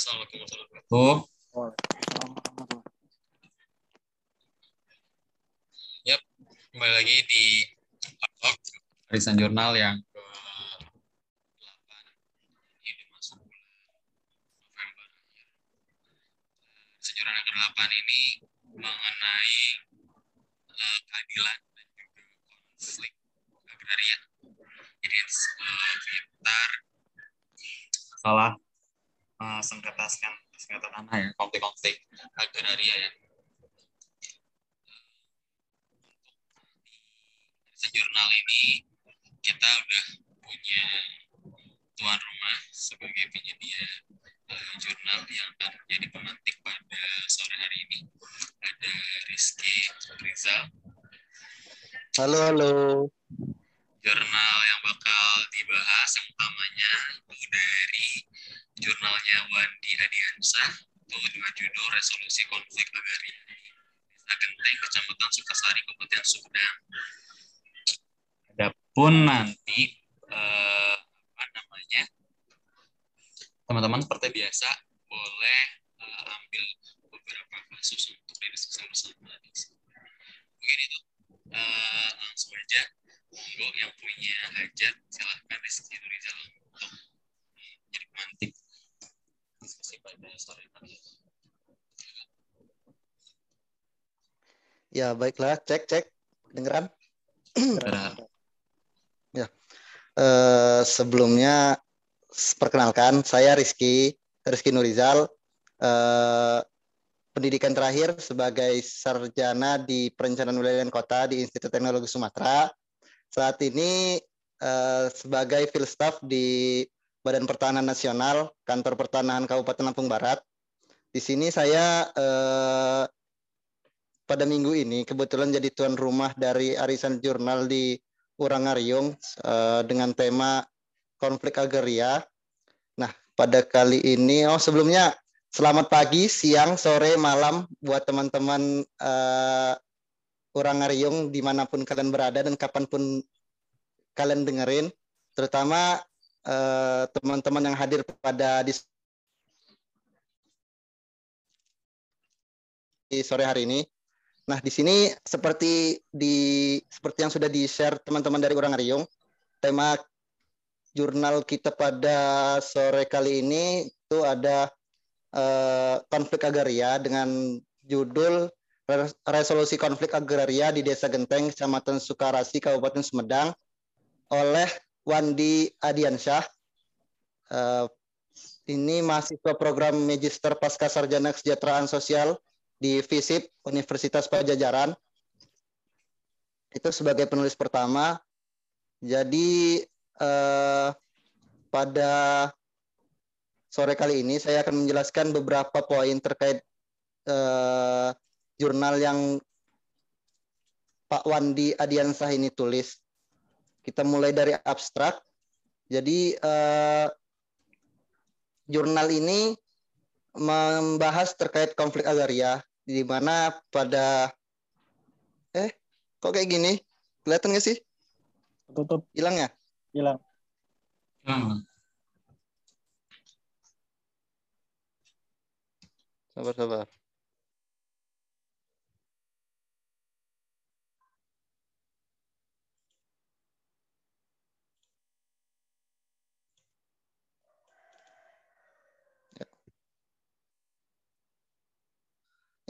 Assalamualaikum warahmatullahi wabarakatuh. Yap, kembali lagi di Arisan Jurnal yang ke-8 ini masuk bulan November. Arisan Jurnal yang ke-8 ini mengenai eh, keadilan dan juga konflik agraria. Jadi eh, sekitar masalah uh, sengketa sengketa tanah ya konflik-konflik agraria yang sejurnal ini kita udah punya tuan rumah sebagai penyedia uh, jurnal yang akan menjadi pemantik pada sore hari ini ada Rizky Rizal Halo, halo. jurnal yang bakal dibahas yang utamanya itu dari jurnalnya Wandi Hadiansah itu dengan judul Resolusi Konflik Agraria Desa Genteng Kecamatan Sukasari Kabupaten Sumedang. Adapun nanti eh, apa namanya teman-teman seperti biasa boleh eh, ambil beberapa kasus untuk didiskusikan bersama di sini. Mungkin itu eh, langsung aja monggo yang punya hajat silahkan Rizky Rizal untuk jadi pemantik diskusi pada sore hari ini. Ya, baiklah. Cek, cek. Dengeran? Kedengaran. Eh, sebelumnya, perkenalkan, saya Rizky, Rizky Nurizal. Eh, pendidikan terakhir sebagai sarjana di perencanaan wilayah dan kota di Institut Teknologi Sumatera. Saat ini eh, sebagai field staff di Badan Pertahanan Nasional, Kantor Pertanahan Kabupaten Lampung Barat. Di sini saya eh, pada minggu ini kebetulan jadi tuan rumah dari arisan jurnal di Urangariung eh, dengan tema konflik agraria. Nah, pada kali ini, oh sebelumnya selamat pagi, siang, sore, malam buat teman-teman eh, Urangariung di mana pun kalian berada dan kapan pun kalian dengerin, terutama eh, teman-teman yang hadir pada di sore hari ini. Nah, di sini seperti di seperti yang sudah di-share teman-teman dari Orang Ariung, tema jurnal kita pada sore kali ini itu ada eh, konflik agraria dengan judul Res- Resolusi Konflik Agraria di Desa Genteng, Kecamatan Sukarasi, Kabupaten Sumedang oleh Wandi Adiansyah. Eh, ini mahasiswa program Magister Pasca Sarjana Kesejahteraan Sosial di FISIP Universitas Pajajaran. Itu sebagai penulis pertama. Jadi eh, pada sore kali ini saya akan menjelaskan beberapa poin terkait eh, jurnal yang Pak Wandi Adiansah ini tulis. Kita mulai dari abstrak. Jadi eh, jurnal ini membahas terkait konflik agraria di mana pada eh kok kayak gini? Kelihatan nggak sih? Tutup. Hilang ya? Hilang. Hmm. sabar sabar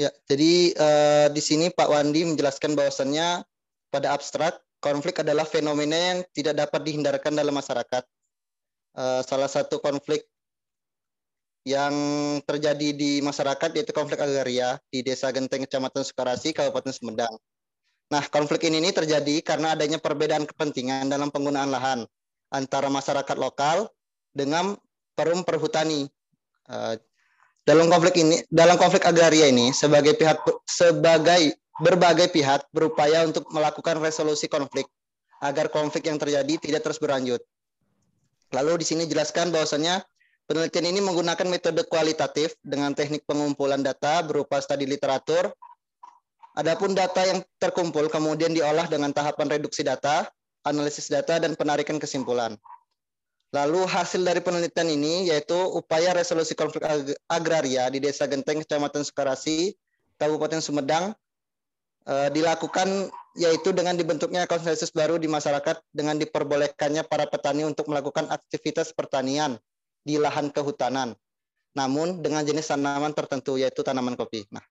Ya, jadi eh, di sini Pak Wandi menjelaskan bahwasannya pada abstrak konflik adalah fenomena yang tidak dapat dihindarkan dalam masyarakat. Eh, salah satu konflik yang terjadi di masyarakat yaitu konflik agraria di Desa Genteng, Kecamatan Sukarasi, Kabupaten Sumedang. Nah, konflik ini nih terjadi karena adanya perbedaan kepentingan dalam penggunaan lahan antara masyarakat lokal dengan perum perhutani. Eh, dalam konflik ini, dalam konflik agraria ini, sebagai pihak sebagai berbagai pihak berupaya untuk melakukan resolusi konflik agar konflik yang terjadi tidak terus berlanjut. Lalu di sini jelaskan bahwasannya penelitian ini menggunakan metode kualitatif dengan teknik pengumpulan data berupa studi literatur. Adapun data yang terkumpul kemudian diolah dengan tahapan reduksi data, analisis data dan penarikan kesimpulan. Lalu hasil dari penelitian ini yaitu upaya resolusi konflik ag agraria di Desa Genteng, Kecamatan Sukarasi, Kabupaten Sumedang eh, dilakukan yaitu dengan dibentuknya konsensus baru di masyarakat dengan diperbolehkannya para petani untuk melakukan aktivitas pertanian di lahan kehutanan. Namun dengan jenis tanaman tertentu yaitu tanaman kopi. Nah,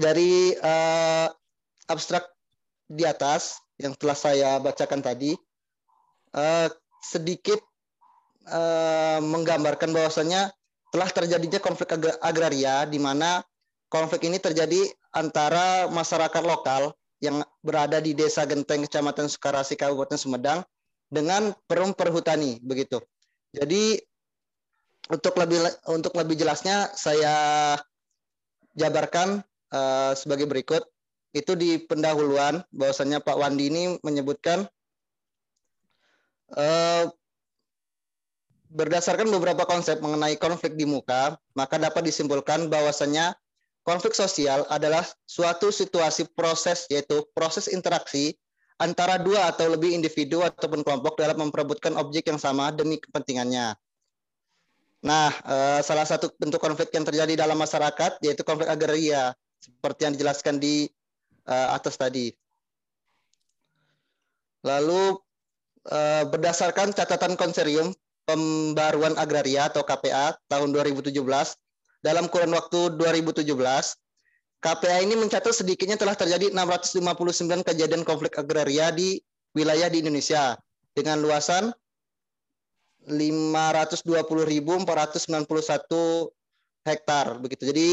dari eh, abstrak di atas yang telah saya bacakan tadi, eh, sedikit uh, menggambarkan bahwasanya telah terjadinya konflik ag agraria di mana konflik ini terjadi antara masyarakat lokal yang berada di Desa Genteng, Kecamatan Sukarasi, Kabupaten Sumedang dengan perum perhutani begitu. Jadi untuk lebih untuk lebih jelasnya saya jabarkan uh, sebagai berikut. Itu di pendahuluan bahwasanya Pak Wandi ini menyebutkan Eh, berdasarkan beberapa konsep mengenai konflik di muka, maka dapat disimpulkan bahwasanya konflik sosial adalah suatu situasi proses yaitu proses interaksi antara dua atau lebih individu ataupun kelompok dalam memperebutkan objek yang sama demi kepentingannya. Nah, eh, salah satu bentuk konflik yang terjadi dalam masyarakat yaitu konflik agraria seperti yang dijelaskan di eh, atas tadi. Lalu Eh, berdasarkan catatan konserium pembaruan agraria atau KPA tahun 2017 dalam kurun waktu 2017 KPA ini mencatat sedikitnya telah terjadi 659 kejadian konflik agraria di wilayah di Indonesia dengan luasan 520.491 hektar begitu. Jadi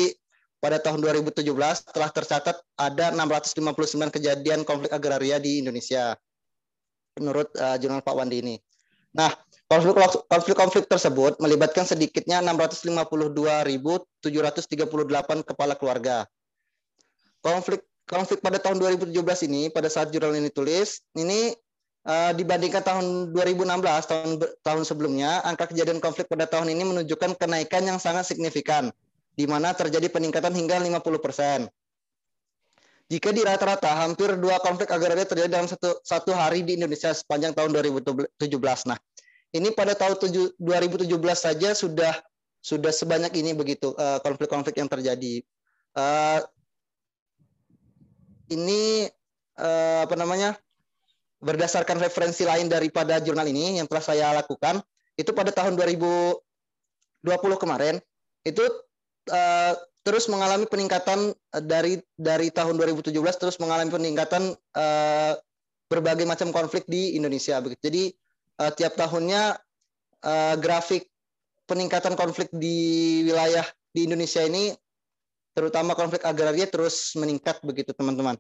pada tahun 2017 telah tercatat ada 659 kejadian konflik agraria di Indonesia menurut uh, jurnal Pak Wandi ini. Nah, konflik-konflik tersebut melibatkan sedikitnya 652.738 kepala keluarga. Konflik konflik pada tahun 2017 ini pada saat jurnal ini tulis ini uh, dibandingkan tahun 2016 tahun tahun sebelumnya angka kejadian konflik pada tahun ini menunjukkan kenaikan yang sangat signifikan di mana terjadi peningkatan hingga 50 persen. Jika di rata-rata hampir dua konflik agraria terjadi dalam satu, satu hari di Indonesia sepanjang tahun 2017. Nah, ini pada tahun 2017 saja sudah sudah sebanyak ini begitu eh, konflik-konflik uh, yang terjadi. Uh, ini uh, apa namanya? Berdasarkan referensi lain daripada jurnal ini yang telah saya lakukan, itu pada tahun 2020 kemarin itu uh, terus mengalami peningkatan eh, dari dari tahun 2017 terus mengalami peningkatan uh, berbagai macam konflik di Indonesia begitu. Jadi uh, tiap tahunnya uh, grafik peningkatan konflik di wilayah di Indonesia ini terutama konflik agraria terus meningkat begitu teman-teman.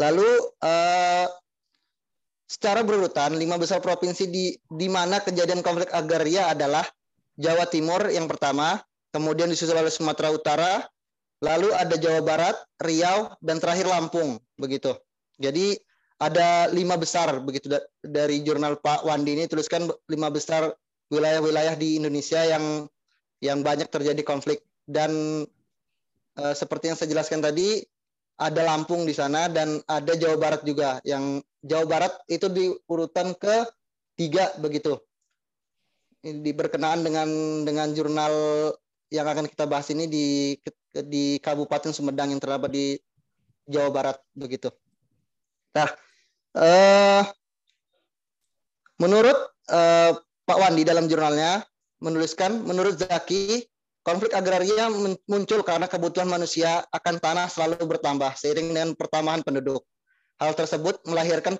Lalu uh, secara berurutan lima besar provinsi di di mana kejadian konflik agraria adalah Jawa Timur yang pertama, kemudian disusul oleh Sumatera Utara, lalu ada Jawa Barat, Riau, dan terakhir Lampung, begitu. Jadi ada lima besar begitu dari jurnal Pak Wandi ini tuliskan lima besar wilayah-wilayah di Indonesia yang yang banyak terjadi konflik. Dan e, seperti yang saya jelaskan tadi ada Lampung di sana dan ada Jawa Barat juga. Yang Jawa Barat itu di urutan ke tiga begitu. Di berkenaan dengan dengan jurnal yang akan kita bahas ini di di Kabupaten Sumedang yang terdapat di Jawa Barat begitu. Nah, eh, menurut eh, Pak Wandi dalam jurnalnya menuliskan, menurut Zaki, konflik agraria muncul karena kebutuhan manusia akan tanah selalu bertambah seiring dengan pertambahan penduduk. Hal tersebut melahirkan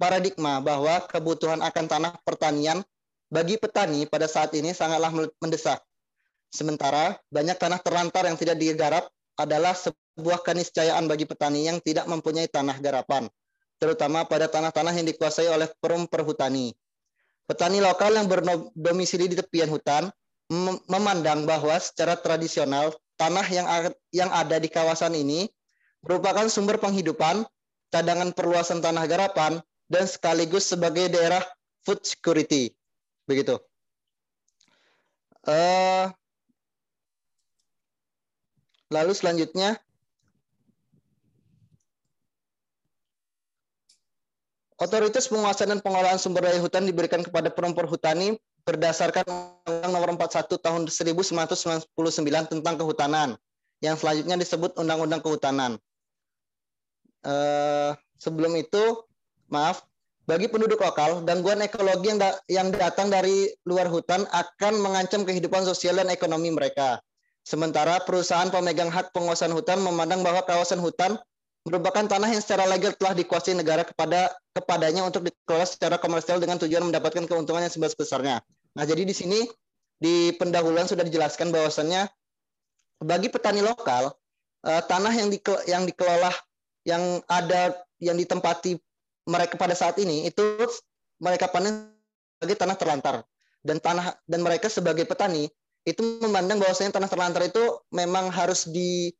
paradigma bahwa kebutuhan akan tanah pertanian bagi petani pada saat ini sangatlah mendesak Sementara banyak tanah terlantar yang tidak digarap adalah sebuah keniscayaan bagi petani yang tidak mempunyai tanah garapan, terutama pada tanah-tanah yang dikuasai oleh perum perhutani. Petani lokal yang berdomisili di tepian hutan memandang bahwa secara tradisional tanah yang yang ada di kawasan ini merupakan sumber penghidupan, cadangan perluasan tanah garapan, dan sekaligus sebagai daerah food security. Begitu. Uh, Lalu selanjutnya Otoritas penguasaan dan pengelolaan sumber daya hutan diberikan kepada perhutani berdasarkan Undang Nomor 41 Tahun 1999 tentang kehutanan, yang selanjutnya disebut Undang-Undang Kehutanan. Uh, sebelum itu, maaf, bagi penduduk lokal, gangguan ekologi yang, da yang datang dari luar hutan akan mengancam kehidupan sosial dan ekonomi mereka. Sementara perusahaan pemegang hak penguasaan hutan memandang bahwa kawasan hutan merupakan tanah yang secara legal telah dikuasai negara kepada kepadanya untuk dikelola secara komersial dengan tujuan mendapatkan keuntungan yang sebesar-besarnya. Nah, jadi di sini di pendahuluan sudah dijelaskan bahwasannya bagi petani lokal eh, tanah yang di, yang dikelola yang ada yang ditempati mereka pada saat ini itu mereka panen sebagai tanah terlantar dan tanah dan mereka sebagai petani itu memandang bahwasanya tanah terlantar itu memang harus di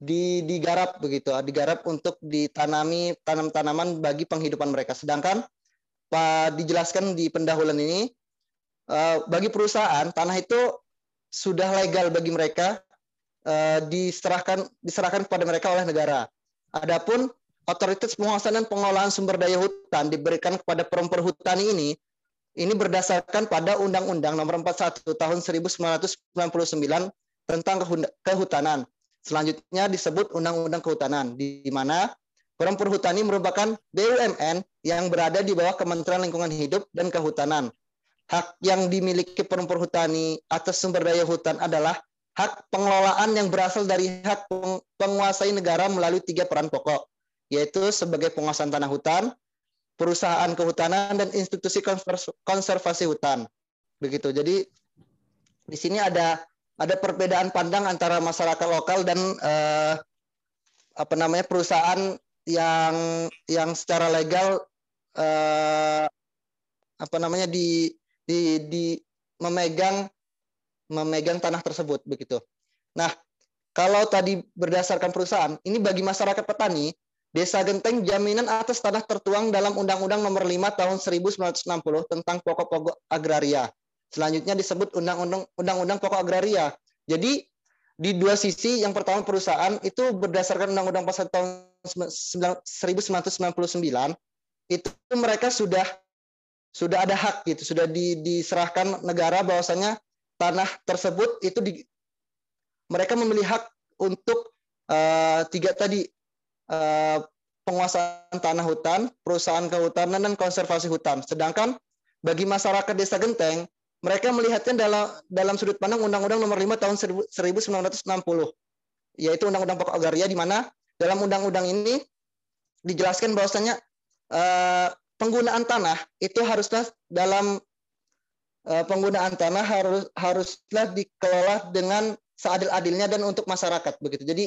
di digarap begitu, digarap untuk ditanami tanam-tanaman bagi penghidupan mereka. Sedangkan Pak dijelaskan di pendahuluan ini eh, bagi perusahaan tanah itu sudah legal bagi mereka eh, diserahkan diserahkan kepada mereka oleh negara. Adapun otoritas penguasaan dan pengelolaan sumber daya hutan diberikan kepada perhutani ini ini berdasarkan pada Undang-Undang Nomor 41 Tahun 1999 tentang kehutanan Selanjutnya disebut Undang-Undang Kehutanan, di mana Forum Perhutani merupakan BUMN yang berada di bawah Kementerian Lingkungan Hidup dan Kehutanan. Hak yang dimiliki Forum Perhutani atas sumber daya hutan adalah hak pengelolaan yang berasal dari hak penguasai negara melalui tiga peran pokok, yaitu sebagai penguasaan tanah hutan, perusahaan kehutanan, dan institusi konservasi hutan. Begitu. Jadi di sini ada ada perbedaan pandang antara masyarakat lokal dan eh, apa namanya perusahaan yang yang secara legal eh, apa namanya di di di memegang memegang tanah tersebut begitu. Nah, kalau tadi berdasarkan perusahaan, ini bagi masyarakat petani, Desa Genteng jaminan atas tanah tertuang dalam Undang-Undang Nomor 5 Tahun 1960 tentang pokok-pokok agraria. Selanjutnya disebut Undang-Undang Pokok Agraria. Jadi di dua sisi, yang pertama perusahaan itu berdasarkan Undang-Undang Pasal tahun 1999 itu mereka sudah sudah ada hak gitu, sudah di, diserahkan negara bahwasanya tanah tersebut itu di, mereka memilih hak untuk uh, tiga tadi uh, penguasaan tanah hutan, perusahaan kehutanan dan konservasi hutan. Sedangkan bagi masyarakat Desa Genteng mereka melihatnya dalam dalam sudut pandang Undang-Undang Nomor 5 Tahun 1960, yaitu Undang-Undang Pokok Agraria, di mana dalam undang-undang ini dijelaskan bahwasanya eh, penggunaan tanah itu haruslah dalam eh, penggunaan tanah harus haruslah dikelola dengan seadil-adilnya dan untuk masyarakat begitu. Jadi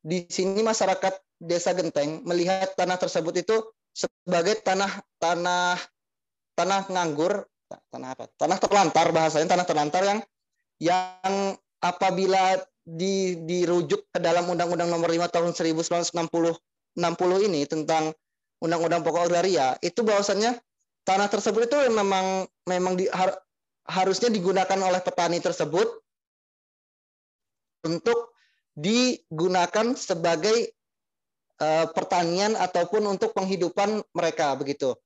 di sini masyarakat Desa Genteng melihat tanah tersebut itu sebagai tanah tanah tanah nganggur tanah apa? Tanah terlantar bahasanya tanah terlantar yang yang apabila di, dirujuk ke dalam Undang-Undang Nomor 5 Tahun 1960 60 ini tentang Undang-Undang Pokok Agraria itu bahwasannya tanah tersebut itu memang memang di, har, harusnya digunakan oleh petani tersebut untuk digunakan sebagai uh, pertanian ataupun untuk penghidupan mereka begitu.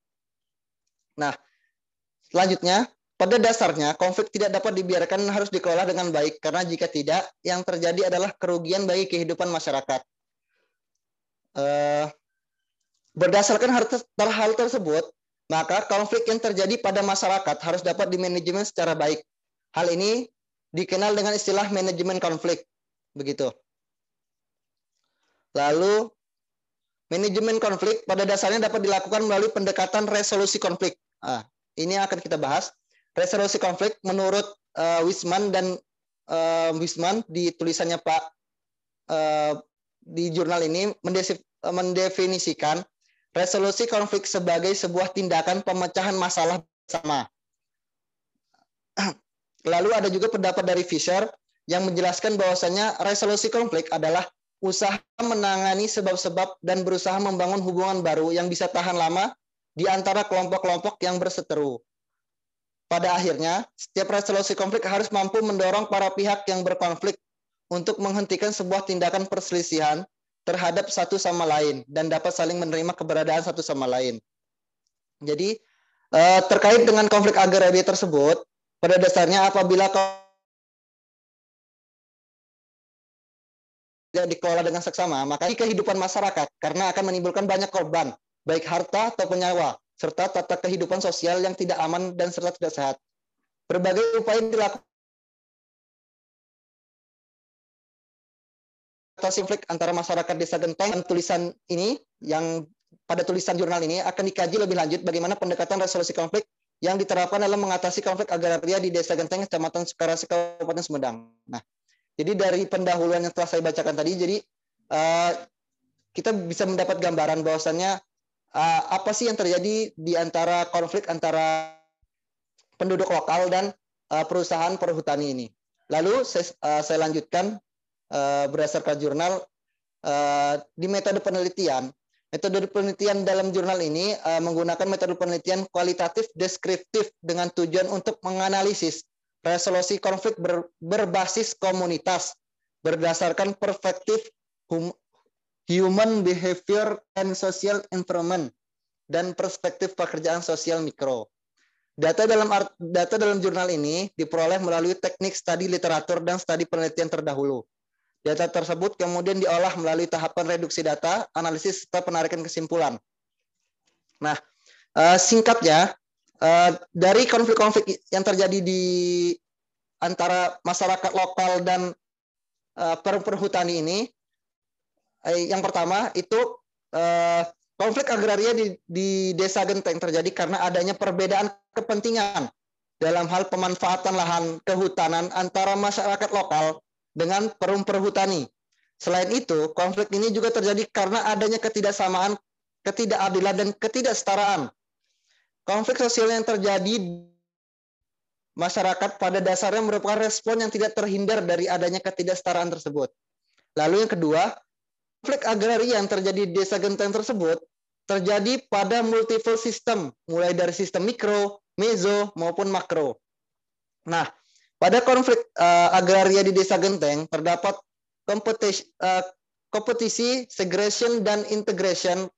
Nah, Selanjutnya, pada dasarnya konflik tidak dapat dibiarkan harus dikelola dengan baik karena jika tidak, yang terjadi adalah kerugian bagi kehidupan masyarakat. Uh, berdasarkan hal tersebut, maka konflik yang terjadi pada masyarakat harus dapat dimanajemen secara baik. Hal ini dikenal dengan istilah manajemen konflik. Begitu. Lalu, manajemen konflik pada dasarnya dapat dilakukan melalui pendekatan resolusi konflik. Ah, ini akan kita bahas. Resolusi konflik menurut uh, Wisman dan uh, Wisman di tulisannya Pak uh, di jurnal ini mendefinisikan resolusi konflik sebagai sebuah tindakan pemecahan masalah bersama. Lalu ada juga pendapat dari Fisher yang menjelaskan bahwasanya resolusi konflik adalah usaha menangani sebab-sebab dan berusaha membangun hubungan baru yang bisa tahan lama di antara kelompok-kelompok yang berseteru. Pada akhirnya, setiap resolusi konflik harus mampu mendorong para pihak yang berkonflik untuk menghentikan sebuah tindakan perselisihan terhadap satu sama lain dan dapat saling menerima keberadaan satu sama lain. Jadi uh, terkait dengan konflik agraria tersebut, pada dasarnya apabila tidak dikelola dengan seksama, maka kehidupan masyarakat karena akan menimbulkan banyak korban, baik harta ataupun nyawa, serta tata kehidupan sosial yang tidak aman dan serta tidak sehat. Berbagai upaya dilakukan konflik antara masyarakat desa Genteng dan tulisan ini yang pada tulisan jurnal ini akan dikaji lebih lanjut bagaimana pendekatan resolusi konflik yang diterapkan dalam mengatasi konflik agraria di Desa Genteng, Kecamatan Sukarasi, Kabupaten Sumedang. Nah, jadi dari pendahuluan yang telah saya bacakan tadi, jadi uh, kita bisa mendapat gambaran bahwasannya uh, apa sih yang terjadi di antara konflik antara penduduk lokal dan uh, perusahaan perhutani ini. Lalu saya, uh, saya lanjutkan uh, berdasarkan jurnal uh, di metode penelitian Metode penelitian dalam jurnal ini uh, menggunakan metode penelitian kualitatif deskriptif dengan tujuan untuk menganalisis resolusi konflik ber, berbasis komunitas berdasarkan perspektif hum, human behavior and social environment dan perspektif pekerjaan sosial mikro. Data dalam art, data dalam jurnal ini diperoleh melalui teknik studi literatur dan studi penelitian terdahulu. Data tersebut kemudian diolah melalui tahapan reduksi data, analisis, serta penarikan kesimpulan. Nah, uh, singkatnya, uh, dari konflik-konflik yang terjadi di antara masyarakat lokal dan uh, perhutani ini, eh, yang pertama itu konflik agraria di, di desa Genteng terjadi karena adanya perbedaan kepentingan dalam hal pemanfaatan lahan kehutanan antara masyarakat lokal dengan perum perhutani. Selain itu, konflik ini juga terjadi karena adanya ketidaksamaan, ketidakadilan, dan ketidaksetaraan. Konflik sosial yang terjadi masyarakat pada dasarnya merupakan respon yang tidak terhindar dari adanya ketidaksetaraan tersebut. Lalu yang kedua, konflik agraria yang terjadi di desa genteng tersebut terjadi pada multiple system, mulai dari sistem mikro, meso, maupun makro. Nah, pada konflik uh, agraria di Desa Genteng terdapat kompetisi, uh, kompetisi segregation dan integration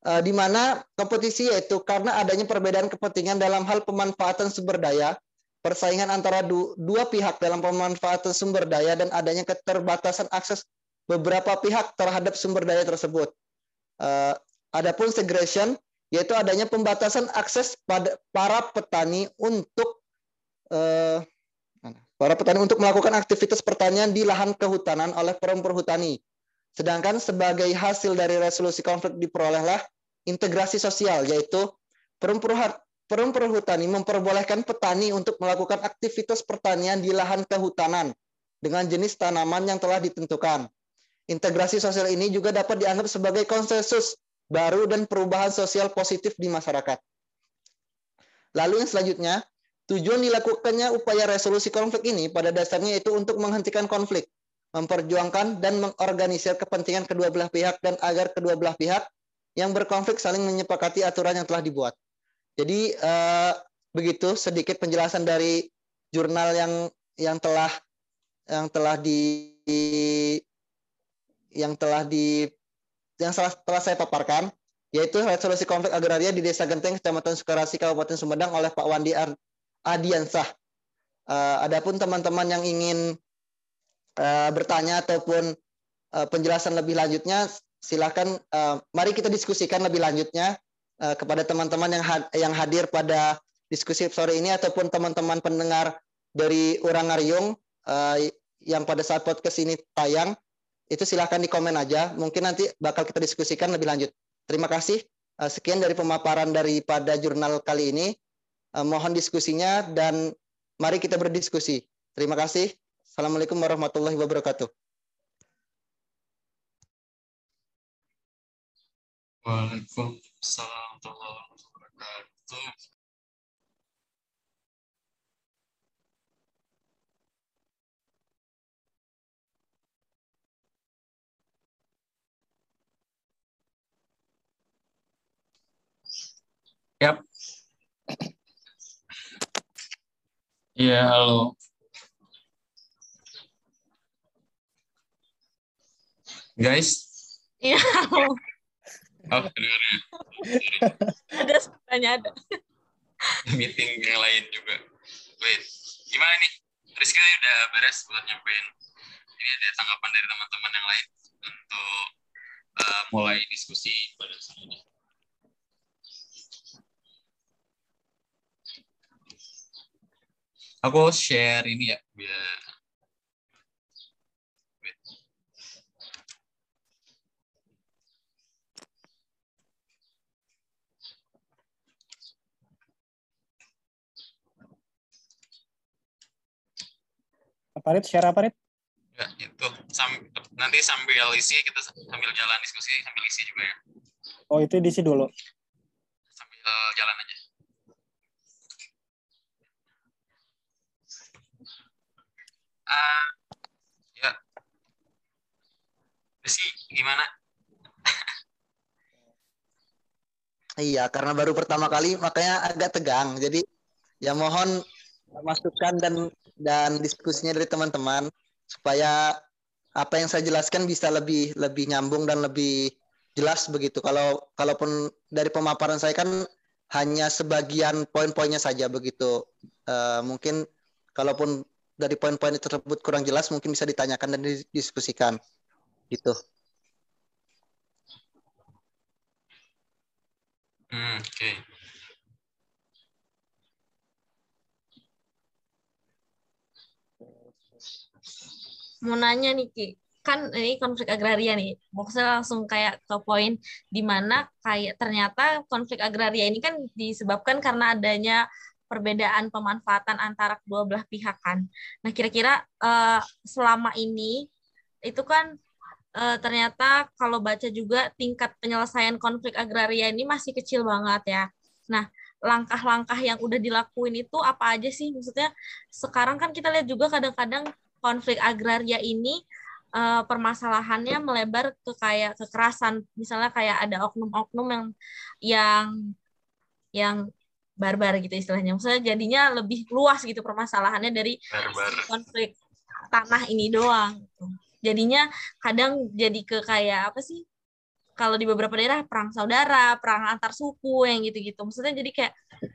di mana kompetisi yaitu karena adanya perbedaan kepentingan dalam hal pemanfaatan sumber daya, persaingan antara du, dua pihak dalam pemanfaatan sumber daya dan adanya keterbatasan akses beberapa pihak terhadap sumber daya tersebut. Uh, adapun segregation yaitu adanya pembatasan akses pada para petani untuk eh, para petani untuk melakukan aktivitas pertanian di lahan kehutanan oleh perum perhutani. Sedangkan sebagai hasil dari resolusi konflik diperolehlah integrasi sosial, yaitu perum perhutani memperbolehkan petani untuk melakukan aktivitas pertanian di lahan kehutanan dengan jenis tanaman yang telah ditentukan. Integrasi sosial ini juga dapat dianggap sebagai konsensus baru dan perubahan sosial positif di masyarakat. Lalu yang selanjutnya, Tujuan dilakukannya upaya resolusi konflik ini pada dasarnya itu untuk menghentikan konflik, memperjuangkan dan mengorganisir kepentingan kedua belah pihak dan agar kedua belah pihak yang berkonflik saling menyepakati aturan yang telah dibuat. Jadi eh, begitu sedikit penjelasan dari jurnal yang yang telah yang telah di yang telah di yang telah, telah saya paparkan yaitu resolusi konflik agraria di Desa Genteng, Kecamatan Sukarasi, Kabupaten Sumedang oleh Pak Wandi Ar Adiansah. Uh, adapun teman-teman yang ingin uh, bertanya ataupun uh, penjelasan lebih lanjutnya, silakan uh, mari kita diskusikan lebih lanjutnya uh, kepada teman-teman yang had yang hadir pada diskusi sore ini ataupun teman-teman pendengar dari Urang Aryung uh, yang pada saat podcast ini tayang itu silahkan di komen aja. Mungkin nanti bakal kita diskusikan lebih lanjut. Terima kasih. Sekian dari pemaparan daripada jurnal kali ini. Mohon diskusinya dan mari kita berdiskusi. Terima kasih. Assalamualaikum warahmatullahi wabarakatuh. Waalaikumsalam warahmatullahi wabarakatuh. Yap. Iya, halo. Guys. Iya. Oh, pendengarnya. ada sebenarnya ada. Meeting yang lain juga. Wait, gimana nih? Rizky udah beres buat nyampein. Ini ada tanggapan dari teman-teman yang lain untuk uh, mulai diskusi pada saat ini. Aku share ini ya biar Apa Rit? Share apa Rit? Ya, itu. Sam, nanti sambil isi, kita sambil jalan diskusi, sambil isi juga ya. Oh itu diisi dulu. Sambil jalan aja. Uh, ya. Rizky, gimana? Iya, karena baru pertama kali makanya agak tegang. Jadi ya mohon masukan dan dan diskusinya dari teman-teman supaya apa yang saya jelaskan bisa lebih lebih nyambung dan lebih jelas begitu. Kalau kalaupun dari pemaparan saya kan hanya sebagian poin-poinnya saja begitu. Uh, mungkin kalaupun dari poin-poin tersebut kurang jelas mungkin bisa ditanyakan dan didiskusikan gitu. Hmm, Oke. Okay. Mau nanya nih Ki, kan ini konflik agraria nih. Maksudnya langsung kayak ke poin di mana kayak ternyata konflik agraria ini kan disebabkan karena adanya perbedaan pemanfaatan antara kedua belah pihak kan. Nah, kira-kira uh, selama ini itu kan uh, ternyata kalau baca juga tingkat penyelesaian konflik agraria ini masih kecil banget ya. Nah, langkah-langkah yang udah dilakuin itu apa aja sih? Maksudnya sekarang kan kita lihat juga kadang-kadang konflik agraria ini uh, permasalahannya melebar ke kayak kekerasan. Misalnya kayak ada oknum-oknum yang yang yang barbar gitu istilahnya. Maksudnya jadinya lebih luas gitu permasalahannya dari barbar. konflik tanah ini doang gitu. jadinya kadang jadi ke kayak apa sih kalau di beberapa daerah perang saudara perang antar suku yang gitu-gitu. Maksudnya jadi kayak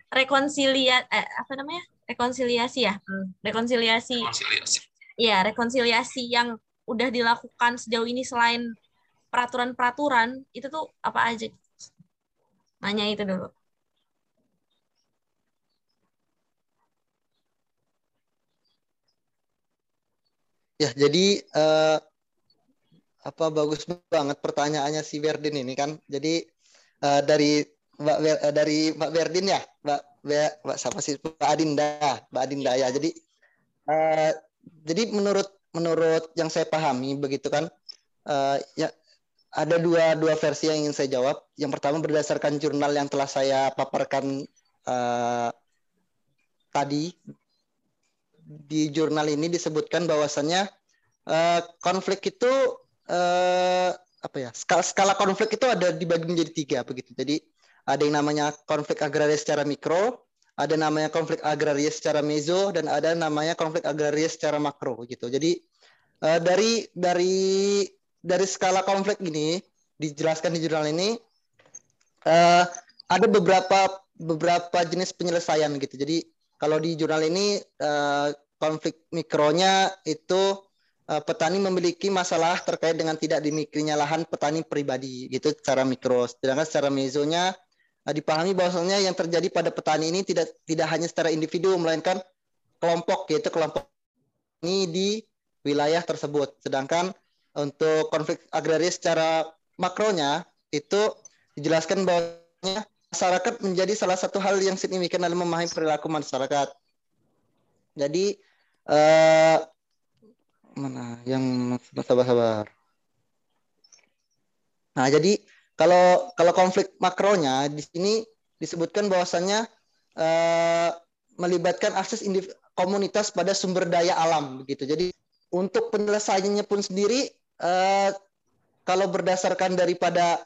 rekonsilia eh, apa namanya? Rekonsiliasi ya? Hmm, rekonsiliasi, rekonsiliasi ya rekonsiliasi yang udah dilakukan sejauh ini selain peraturan-peraturan itu tuh apa aja? Nanya itu dulu. Ya, jadi uh, apa bagus banget pertanyaannya si Verdin ini kan. Jadi uh, dari Mbak uh, dari Mbak Verdin ya, Mbak Mbak siapa sih Mbak Adinda, Mbak Adinda ya. Jadi uh, jadi menurut menurut yang saya pahami begitu kan uh, ya ada dua dua versi yang ingin saya jawab. Yang pertama berdasarkan jurnal yang telah saya paparkan uh, tadi di jurnal ini disebutkan bahwasannya uh, konflik itu uh, apa ya skala, skala konflik itu ada dibagi menjadi tiga begitu. Jadi ada yang namanya konflik agraria secara mikro, ada namanya konflik agraria secara mezo dan ada namanya konflik agraria secara makro gitu. Jadi uh, dari dari dari skala konflik ini dijelaskan di jurnal ini uh, ada beberapa beberapa jenis penyelesaian gitu. Jadi kalau di jurnal ini uh, konflik mikronya itu petani memiliki masalah terkait dengan tidak dimilikinya lahan petani pribadi gitu secara mikro. Sedangkan secara mezonya Nah, dipahami bahwasanya yang terjadi pada petani ini tidak tidak hanya secara individu melainkan kelompok yaitu kelompok ini di wilayah tersebut. Sedangkan untuk konflik agraria secara makronya itu dijelaskan bahwa masyarakat menjadi salah satu hal yang signifikan dalam memahami perilaku masyarakat. Jadi eh, mana yang sabar-sabar. Nah, jadi kalau kalau konflik makronya di sini disebutkan bahwasannya uh, melibatkan akses komunitas pada sumber daya alam begitu. Jadi untuk penyelesaiannya pun sendiri uh, kalau berdasarkan daripada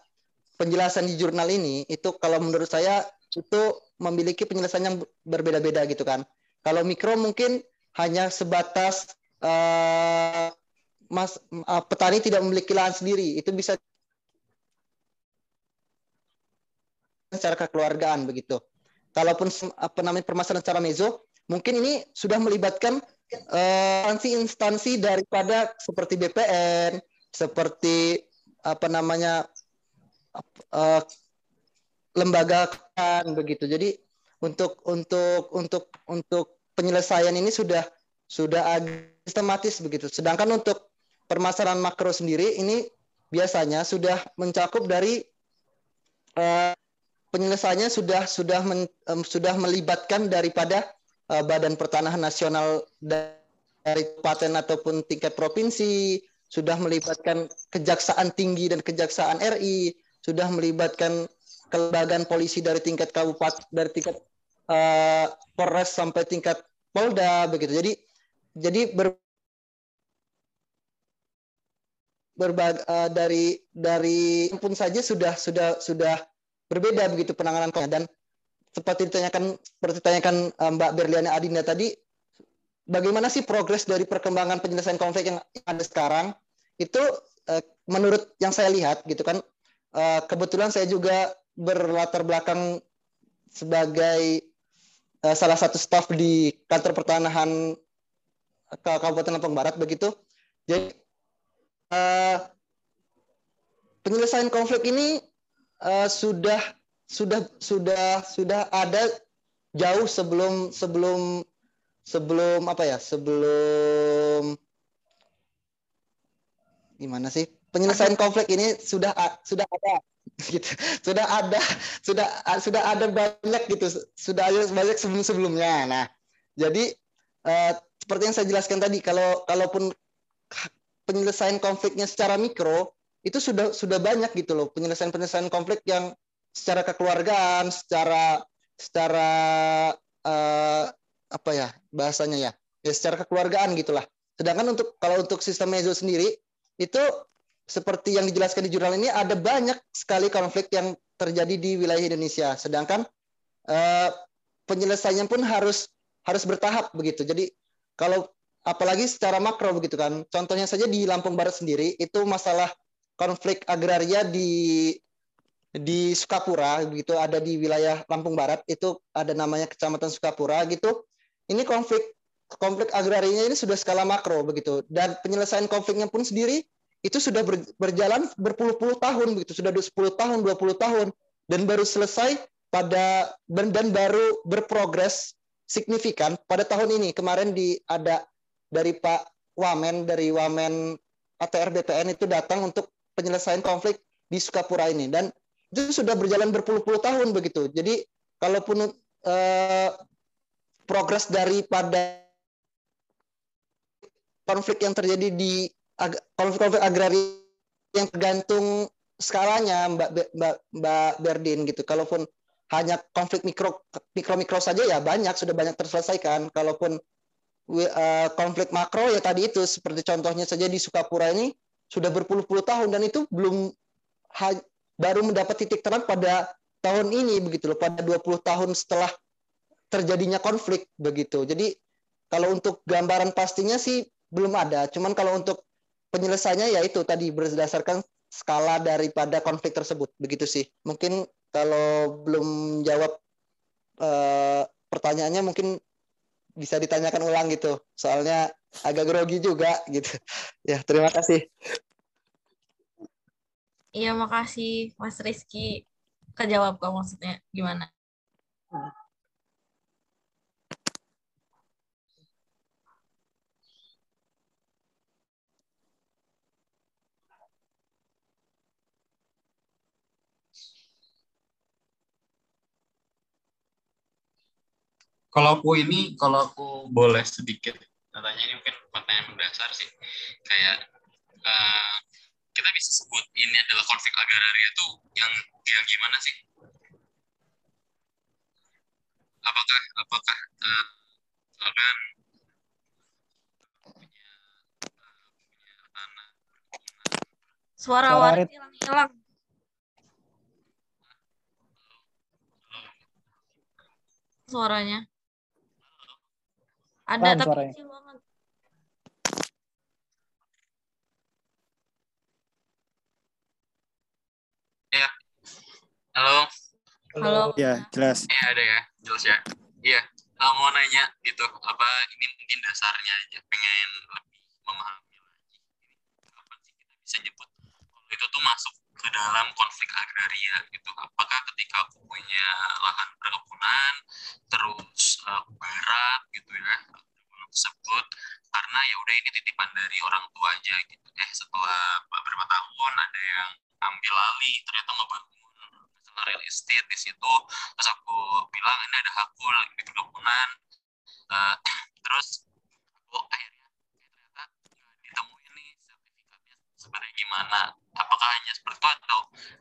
penjelasan di jurnal ini itu kalau menurut saya itu memiliki penyelesaian yang berbeda-beda gitu kan. Kalau mikro mungkin hanya sebatas uh, mas uh, petani tidak memiliki lahan sendiri itu bisa secara kekeluargaan begitu. Kalaupun apa namanya permasalahan secara mezo, mungkin ini sudah melibatkan eh, instansi-instansi daripada seperti BPN, seperti apa namanya eh, lembaga kan begitu. Jadi untuk untuk untuk untuk penyelesaian ini sudah sudah sistematis begitu. Sedangkan untuk permasalahan makro sendiri ini biasanya sudah mencakup dari eh, penyelesaiannya sudah sudah men- em, sudah melibatkan daripada eh, Badan Pertanahan Nasional dari paten ataupun tingkat provinsi, sudah melibatkan Kejaksaan Tinggi dan Kejaksaan RI, sudah melibatkan kelembagaan polisi dari tingkat kabupaten dari tingkat eh, Polres sampai tingkat Polda begitu. Jadi jadi ber, berbag, eh, dari dari pun saja sudah sudah sudah berbeda begitu penanganannya dan seperti ditanyakan seperti ditanyakan eh, Mbak Berliana Adinda tadi bagaimana sih progres dari perkembangan penyelesaian konflik yang ada sekarang itu eh, menurut yang saya lihat gitu kan eh, kebetulan saya juga berlatar belakang sebagai salah satu staf di kantor pertanahan Kabupaten Lampung Barat begitu. Jadi penyelesaian konflik ini eh, sudah sudah sudah sudah ada jauh sebelum sebelum sebelum apa ya? Sebelum gimana sih? Penyelesaian konflik ini sudah sudah ada gitu. Sudah ada sudah sudah ada banyak gitu. Sudah ada banyak sebelum sebelumnya nah jadi eh, seperti yang saya jelaskan tadi kalau kalaupun penyelesaian konfliknya secara mikro itu sudah sudah banyak gitu loh penyelesaian penyelesaian konflik yang secara kekeluargaan secara secara eh, apa ya bahasanya ya? Ya secara kekeluargaan gitulah. Sedangkan untuk kalau untuk sistem mezo sendiri itu seperti yang dijelaskan di jurnal ini ada banyak sekali konflik yang terjadi di wilayah Indonesia. Sedangkan eh, penyelesaiannya pun harus harus bertahap begitu. Jadi kalau apalagi secara makro begitu kan. Contohnya saja di Lampung Barat sendiri itu masalah konflik agraria di di Sukapura gitu ada di wilayah Lampung Barat itu ada namanya Kecamatan Sukapura gitu. Ini konflik konflik agrarianya ini sudah skala makro begitu. Dan penyelesaian konfliknya pun sendiri itu sudah ber- berjalan berpuluh-puluh tahun begitu. Sudah 10 tahun 20 tahun. Dan baru selesai pada dan, dan baru berprogres signifikan. Pada tahun ini kemarin di ada dari Pak Wamen dari Wamen ATR BPN itu datang untuk penyelesaian konflik di Sukapura ini dan itu sudah berjalan berpuluh-puluh tahun begitu jadi kalaupun eh, progres daripada konflik yang terjadi di konflik-konflik agraria yang tergantung skalanya Mbak Mbak Mbak Berdin gitu. Kalaupun hanya konflik mikro mikro mikro saja ya banyak sudah banyak terselesaikan. Kalaupun eh, konflik makro ya tadi itu seperti contohnya saja di Sukapura ini sudah berpuluh-puluh tahun dan itu belum baru mendapat titik terang pada tahun ini begitu loh pada 20 tahun setelah terjadinya konflik begitu. Jadi kalau untuk gambaran pastinya sih belum ada. Cuman kalau untuk penyelesaiannya ya itu tadi berdasarkan skala daripada konflik tersebut begitu sih. Mungkin kalau belum jawab eh, pertanyaannya mungkin bisa ditanyakan ulang gitu. Soalnya agak grogi juga gitu. Ya, terima kasih. Iya, makasih Mas Rizky. Kejawab kok maksudnya gimana? Kalau aku ini, kalau aku boleh sedikit katanya ini mungkin pertanyaan mendasar sih. Kayak eh, kita bisa sebut ini adalah konflik agraria itu yang yang gimana sih? Apakah apakah eh, misalkan punya punya tanah Suara Warit. hilang-hilang. Suaranya. Ada Pelan tapi suaranya. kecil banget. halo Halo. Ya, jelas. Iya ada ya, jelas ya. Iya, uh, mau nanya gitu, apa ini mungkin dasarnya aja, pengen lebih memahami lagi. Kapan sih kita bisa nyebut kalau itu tuh masuk ke dalam konflik agraria gitu. Apakah ketika aku punya lahan perkebunan, terus uh, aku garap gitu ya, tersebut, karena ya udah ini titipan dari orang tua aja gitu. Eh setelah beberapa tahun ada yang ambil alih, ternyata ngebangun real estate di situ terus aku bilang ini ada hakku lagi di perkebunan Eh, terus aku akhirnya eh, ternyata nggak ditemuin nih sertifikatnya sebenarnya gimana? Apakah hanya seperti itu atau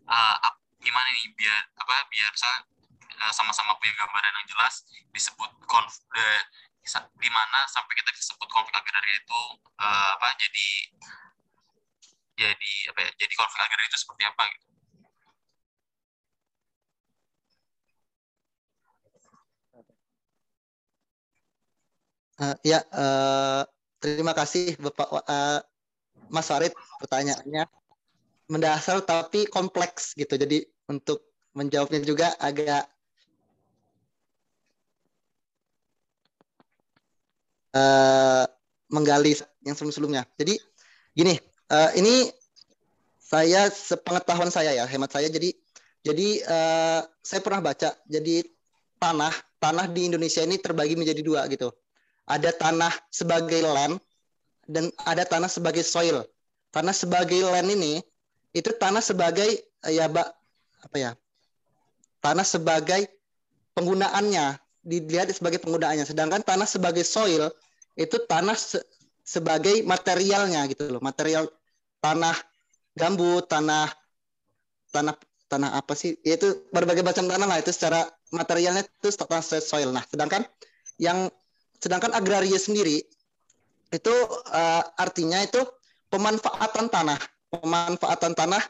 eh, ap- gimana nih biar apa biar eh, sama-sama punya gambaran yang jelas disebut konf de- sa- di mana sampai kita disebut konflik agraria itu eh, apa jadi jadi apa ya jadi konflik agraria itu seperti apa gitu? Eh, ya, eh, terima kasih Bapak eh, Mas Farid pertanyaannya mendasar tapi kompleks gitu. Jadi untuk menjawabnya juga agak eh, menggali yang sebelum-sebelumnya. Jadi gini, eh, ini saya sepengetahuan saya ya, hemat saya. Jadi jadi eh, saya pernah baca. Jadi tanah tanah di Indonesia ini terbagi menjadi dua gitu. Ada tanah sebagai land dan ada tanah sebagai soil. Tanah sebagai land ini itu tanah sebagai eh, ya Mbak apa ya? Tanah sebagai penggunaannya dilihat sebagai penggunaannya. Sedangkan tanah sebagai soil itu tanah se- sebagai materialnya gitu loh. Material tanah gambut, tanah tanah tanah apa sih? Yaitu berbagai macam tanah lah itu secara materialnya itu tanah soil. Nah, sedangkan yang sedangkan agraria sendiri itu eh, artinya itu pemanfaatan tanah, pemanfaatan tanah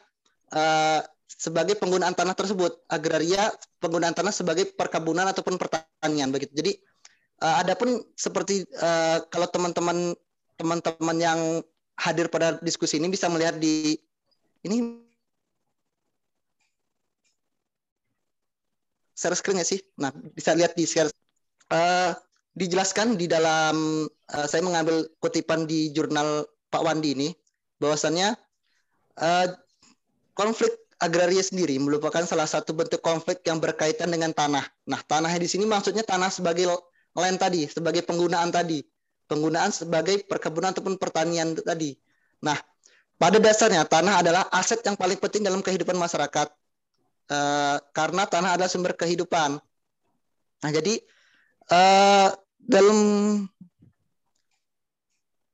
eh, sebagai penggunaan tanah tersebut. Agraria penggunaan tanah sebagai perkebunan ataupun pertanian begitu. Jadi eh, adapun seperti eh, kalau teman-teman teman-teman yang hadir pada diskusi ini bisa melihat di ini share screen nggak sih? Nah, bisa lihat di share. Eh, dijelaskan di dalam eh, saya mengambil kutipan di jurnal Pak Wandi ini bahwasannya eh, konflik agraria sendiri merupakan salah satu bentuk konflik yang berkaitan dengan tanah. Nah, tanahnya di sini maksudnya tanah sebagai land tadi, sebagai penggunaan tadi, penggunaan sebagai perkebunan ataupun pertanian tadi. Nah, pada dasarnya tanah adalah aset yang paling penting dalam kehidupan masyarakat Eh, karena tanah adalah sumber kehidupan. Nah, jadi eh, dalam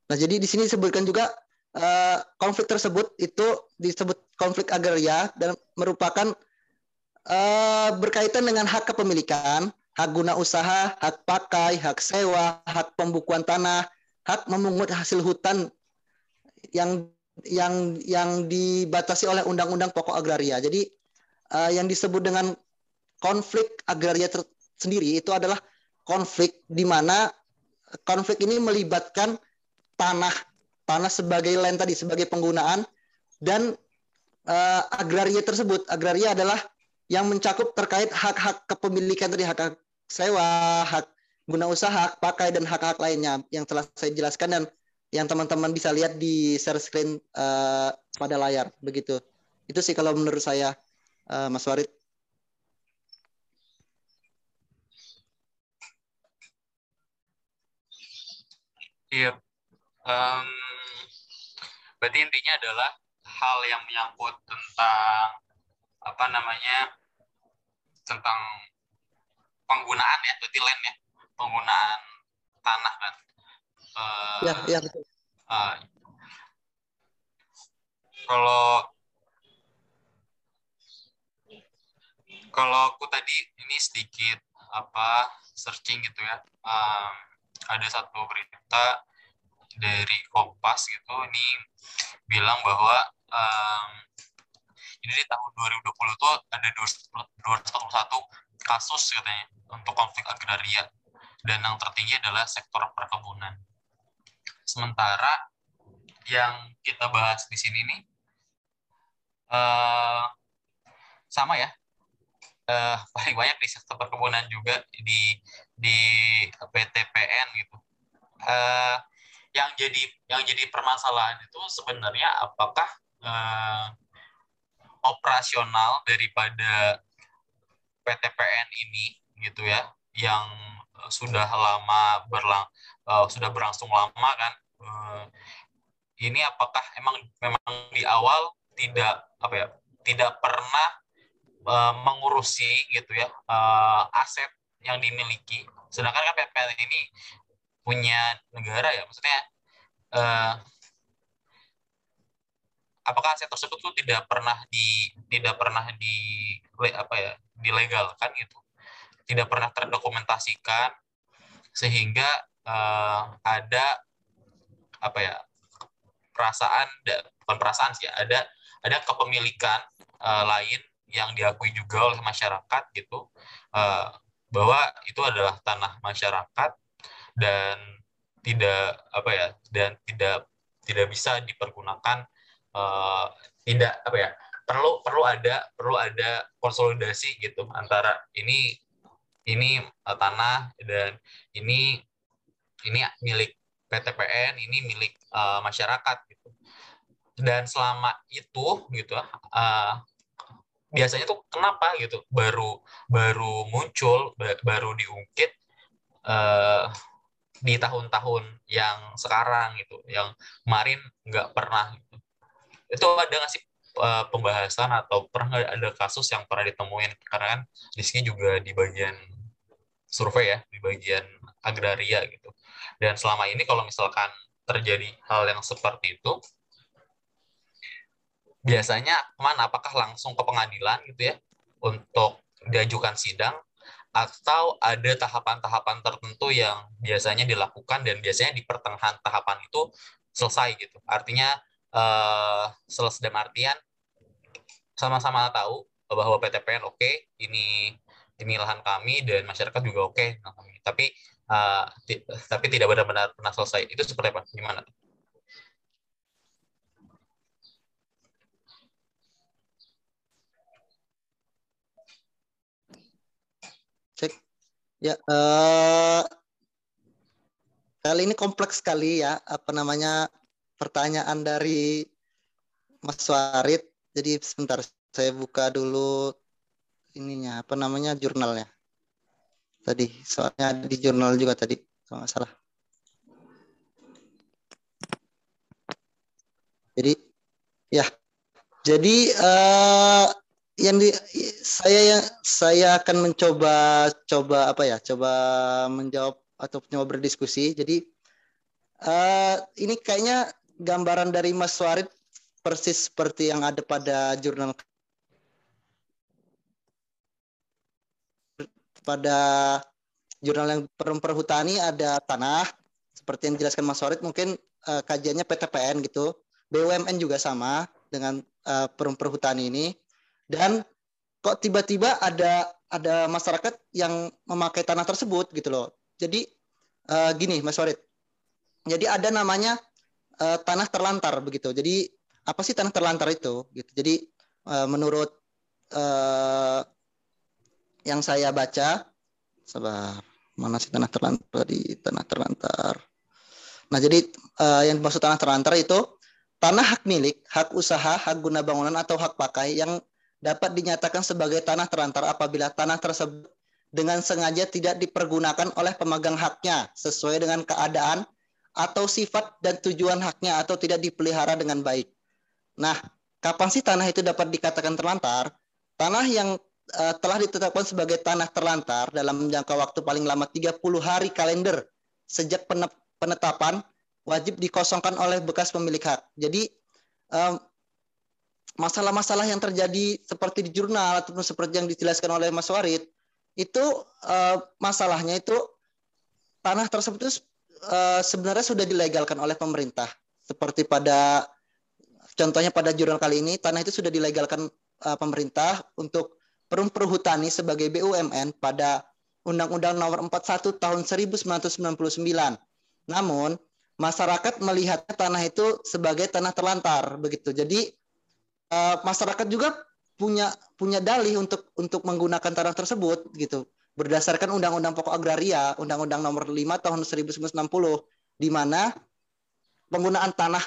Nah, jadi di sini disebutkan juga eh, konflik tersebut itu disebut konflik agraria dan merupakan eh, berkaitan dengan hak kepemilikan, hak guna usaha, hak pakai, hak sewa, hak pembukuan tanah, hak memungut hasil hutan yang yang yang dibatasi oleh Undang-Undang Pokok Agraria. Jadi eh, yang disebut dengan konflik agraria sendiri itu adalah konflik di mana konflik ini melibatkan tanah tanah sebagai land tadi sebagai penggunaan dan eh, agraria tersebut. Agraria adalah yang mencakup terkait hak-hak kepemilikan tadi hak, hak sewa hak guna usaha hak pakai dan hak-hak lainnya yang telah saya jelaskan dan yang teman-teman bisa lihat di share screen eh, pada layar. Begitu. Itu sih kalau menurut saya eh, Mas Warid Iya. Em, berarti intinya adalah hal yang menyangkut tentang apa namanya tentang penggunaan ya, berarti land ya, penggunaan tanah kan. Eh, ya ya betul eh, kalau kalau aku tadi ini sedikit apa searching gitu ya. Em, ada satu berita dari Kompas gitu ini bilang bahwa em, ini di tahun 2020 tuh ada 241 kasus katanya untuk konflik agraria dan yang tertinggi adalah sektor perkebunan. Sementara yang kita bahas di sini nih eh, sama ya uh, paling banyak di sektor perkebunan juga di di PTPN gitu. Uh, yang jadi yang jadi permasalahan itu sebenarnya apakah uh, operasional daripada PTPN ini gitu ya yang sudah lama berlang uh, sudah berlangsung lama kan uh, ini apakah emang memang di awal tidak apa ya tidak pernah uh, mengurusi gitu ya uh, aset yang dimiliki. Sedangkan kan PTPN ini punya negara ya maksudnya uh, apakah aset tersebut tuh tidak pernah di tidak pernah di apa ya dilegalkan gitu. Tidak pernah terdokumentasikan sehingga uh, ada apa ya perasaan bukan perasaan sih ada ada kepemilikan uh, lain yang diakui juga oleh masyarakat gitu. Uh, bahwa itu adalah tanah masyarakat dan tidak apa ya dan tidak tidak bisa dipergunakan uh, tidak apa ya perlu perlu ada perlu ada konsolidasi gitu antara ini ini uh, tanah dan ini ini milik PTPN ini milik uh, masyarakat gitu. Dan selama itu gitu uh, biasanya tuh kenapa gitu? Baru baru muncul baru diungkit uh, di tahun-tahun yang sekarang gitu yang kemarin nggak pernah gitu. itu ada nggak sih uh, pembahasan atau pernah nggak ada kasus yang pernah ditemuin? Karena kan di sini juga di bagian survei ya di bagian agraria gitu. Dan selama ini kalau misalkan terjadi hal yang seperti itu biasanya mana apakah langsung ke pengadilan gitu ya untuk diajukan sidang atau ada tahapan-tahapan tertentu yang biasanya dilakukan dan biasanya di pertengahan tahapan itu selesai gitu. Artinya uh, selesai dalam artian sama-sama tahu bahwa PTPN oke okay, ini ini lahan kami dan masyarakat juga oke. Okay, tapi uh, tapi tidak benar-benar pernah selesai. Itu seperti apa? Gimana Cek. Ya, uh, kali ini kompleks sekali ya, apa namanya pertanyaan dari Mas Warid. Jadi sebentar saya buka dulu ininya, apa namanya jurnalnya. Tadi soalnya di jurnal juga tadi, kalau nggak salah. Jadi ya, jadi uh, yang di saya yang saya akan mencoba coba apa ya coba menjawab atau coba berdiskusi. Jadi uh, ini kayaknya gambaran dari Mas Warid persis seperti yang ada pada jurnal pada jurnal yang perhutani ada tanah. Seperti yang dijelaskan Mas Warid mungkin uh, kajiannya PTPN gitu. BUMN juga sama dengan uh, perhutani ini dan kok tiba-tiba ada ada masyarakat yang memakai tanah tersebut gitu loh. Jadi uh, gini Mas Warid. Jadi ada namanya uh, tanah terlantar begitu. Jadi apa sih tanah terlantar itu gitu. Jadi uh, menurut uh, yang saya baca sabar mana sih tanah terlantar di tanah terlantar. Nah, jadi uh, yang dimaksud tanah terlantar itu tanah hak milik, hak usaha, hak guna bangunan atau hak pakai yang dapat dinyatakan sebagai tanah terlantar apabila tanah tersebut dengan sengaja tidak dipergunakan oleh pemegang haknya sesuai dengan keadaan atau sifat dan tujuan haknya atau tidak dipelihara dengan baik. Nah, kapan sih tanah itu dapat dikatakan terlantar? Tanah yang uh, telah ditetapkan sebagai tanah terlantar dalam jangka waktu paling lama 30 hari kalender sejak penetapan wajib dikosongkan oleh bekas pemilik hak. Jadi um, masalah-masalah yang terjadi seperti di jurnal ataupun seperti yang dijelaskan oleh Mas Warid itu uh, masalahnya itu tanah tersebut itu, uh, sebenarnya sudah dilegalkan oleh pemerintah seperti pada contohnya pada jurnal kali ini tanah itu sudah dilegalkan uh, pemerintah untuk perum perhutani sebagai BUMN pada Undang-Undang Nomor 41 Tahun 1999. Namun masyarakat melihat tanah itu sebagai tanah terlantar begitu. Jadi uh, masyarakat juga punya punya dalih untuk untuk menggunakan tanah tersebut gitu berdasarkan Undang-Undang Pokok Agraria, Undang-Undang Nomor 5 Tahun 1960 di mana penggunaan tanah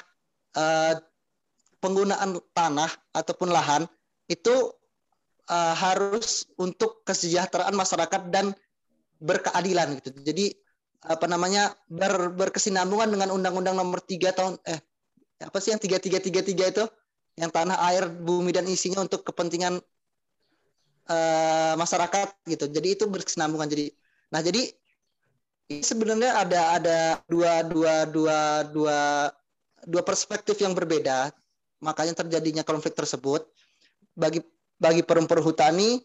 eh, penggunaan tanah ataupun lahan itu eh, harus untuk kesejahteraan masyarakat dan berkeadilan gitu. Jadi apa namanya ber, berkesinambungan dengan Undang-Undang Nomor 3 tahun eh apa sih yang 3333 itu yang tanah air bumi dan isinya untuk kepentingan uh, masyarakat gitu. Jadi itu berkesinambungan jadi. Nah, jadi sebenarnya ada ada dua dua dua dua dua perspektif yang berbeda. Makanya terjadinya konflik tersebut. Bagi bagi perhutani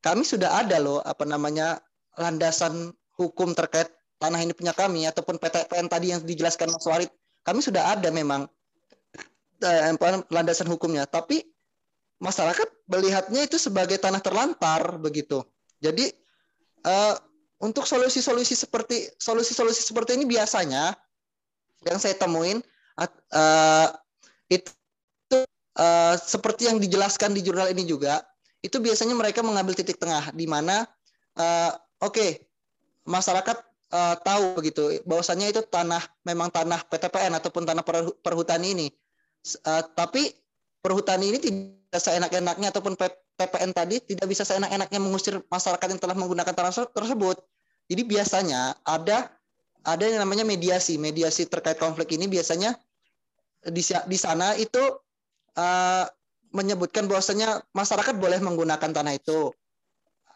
kami sudah ada loh apa namanya landasan hukum terkait tanah ini punya kami ataupun PTPN tadi yang dijelaskan Mas Warid kami sudah ada memang eh, landasan hukumnya. Tapi masyarakat melihatnya itu sebagai tanah terlantar begitu. Jadi uh, untuk solusi-solusi seperti solusi-solusi seperti ini biasanya yang saya temuin uh, itu uh, seperti yang dijelaskan di jurnal ini juga itu biasanya mereka mengambil titik tengah di mana uh, oke okay, masyarakat uh, tahu begitu bahwasanya itu tanah memang tanah PTPN ataupun tanah perhutani ini uh, tapi perhutani ini tidak seenak-enaknya ataupun PPN tadi tidak bisa seenak-enaknya mengusir masyarakat yang telah menggunakan tanah tersebut. Jadi biasanya ada ada yang namanya mediasi. Mediasi terkait konflik ini biasanya di, di sana itu uh, menyebutkan bahwasanya masyarakat boleh menggunakan tanah itu.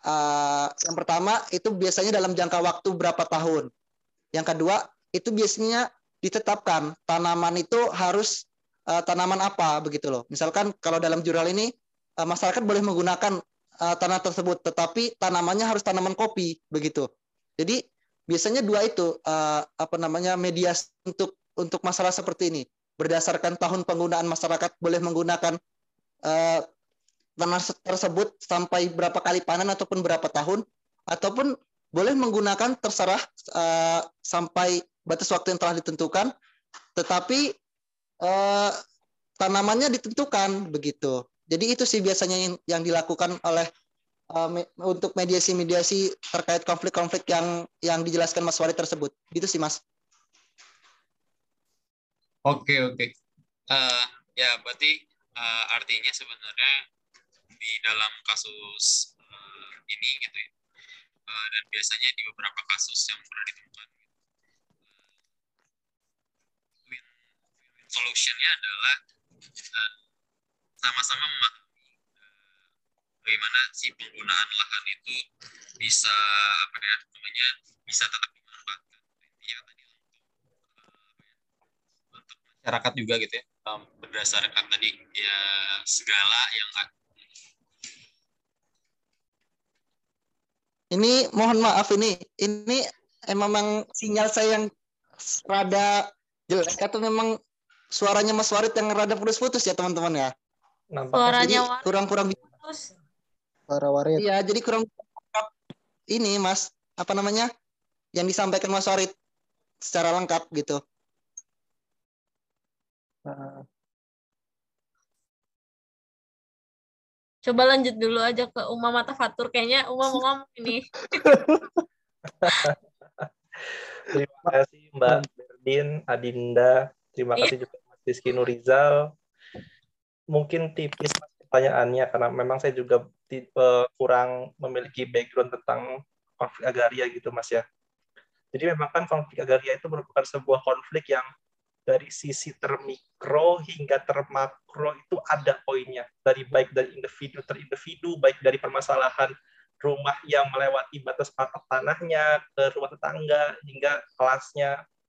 Uh, yang pertama itu biasanya dalam jangka waktu berapa tahun. Yang kedua itu biasanya ditetapkan. Tanaman itu harus uh, tanaman apa begitu loh. Misalkan kalau dalam jurnal ini uh, masyarakat boleh menggunakan uh, tanah tersebut, tetapi tanamannya harus tanaman kopi begitu. Jadi biasanya dua itu uh, apa namanya mediasi untuk untuk masalah seperti ini berdasarkan tahun penggunaan masyarakat boleh menggunakan uh, tanah tersebut sampai berapa kali panen ataupun berapa tahun ataupun boleh menggunakan terserah uh, sampai batas waktu yang telah ditentukan tetapi uh, tanamannya ditentukan begitu. Jadi itu sih biasanya yang, yang dilakukan oleh uh, me untuk mediasi-mediasi terkait konflik-konflik yang yang dijelaskan Mas Wali tersebut. Gitu sih Mas. Oke oke. Uh, ya berarti uh, artinya sebenarnya di dalam kasus uh, ini gitu ya. Uh, dan biasanya di beberapa kasus yang pernah ditemukan solutionnya adalah uh, sama-sama memahami uh, bagaimana si penggunaan lahan itu bisa apa ya namanya bisa tetap dimanfaatkan. Ya tadi untuk untuk masyarakat juga gitu ya. Um, berdasarkan tadi ya segala yang Ini mohon maaf ini ini memang sinyal saya yang rada jelek atau memang suaranya Mas Warid yang rada putus-putus ya teman-teman ya. Suaranya kurang-kurang putus. Suara Warid. Iya, jadi kurang ini Mas, apa namanya? Yang disampaikan Mas Warid secara lengkap gitu. Coba lanjut dulu aja ke Uma Mata Fatur. Kayaknya Uma mau ngomong ini. Terima kasih Mbak Berdin, Adinda. Terima iya. kasih juga Mas Rizky Nurizal. Mungkin tipis pertanyaannya karena memang saya juga tipe kurang memiliki background tentang konflik agraria gitu Mas ya. Jadi memang kan konflik agraria itu merupakan sebuah konflik yang dari sisi termikro hingga termakro itu ada poinnya dari baik dari individu terindividu baik dari permasalahan rumah yang melewati batas patok tanahnya ke rumah tetangga hingga kelasnya ke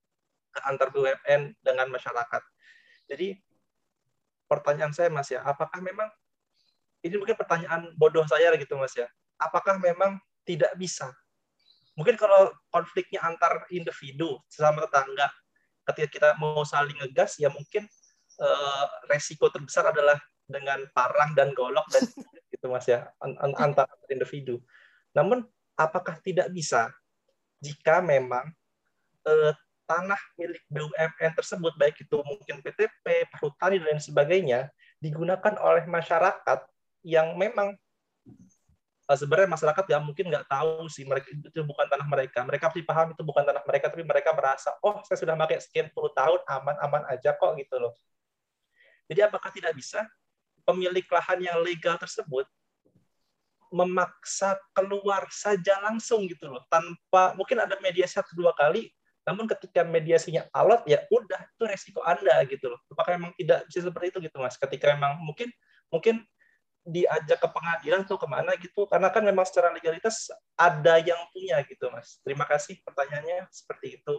antar BUMN dengan masyarakat. Jadi pertanyaan saya Mas ya, apakah memang ini mungkin pertanyaan bodoh saya gitu Mas ya. Apakah memang tidak bisa? Mungkin kalau konfliknya antar individu sesama tetangga ketika kita mau saling ngegas ya mungkin uh, resiko terbesar adalah dengan parang dan golok dan gitu mas ya antar individu. Namun apakah tidak bisa jika memang uh, tanah milik BUMN tersebut baik itu mungkin PTP, perhutani dan lain sebagainya digunakan oleh masyarakat yang memang uh, sebenarnya masyarakat nggak mungkin nggak tahu sih mereka itu bukan tanah mereka. Mereka pasti paham itu bukan tanah mereka, tapi mereka merasa, oh saya sudah pakai sekian puluh tahun aman-aman aja kok gitu loh. Jadi apakah tidak bisa pemilik lahan yang legal tersebut memaksa keluar saja langsung gitu loh tanpa mungkin ada mediasi satu dua kali namun ketika mediasinya alot ya udah itu resiko anda gitu loh. Apakah memang tidak bisa seperti itu gitu mas? Ketika memang mungkin mungkin diajak ke pengadilan tuh ke mana gitu. Karena kan memang secara legalitas ada yang punya gitu mas. Terima kasih pertanyaannya seperti itu.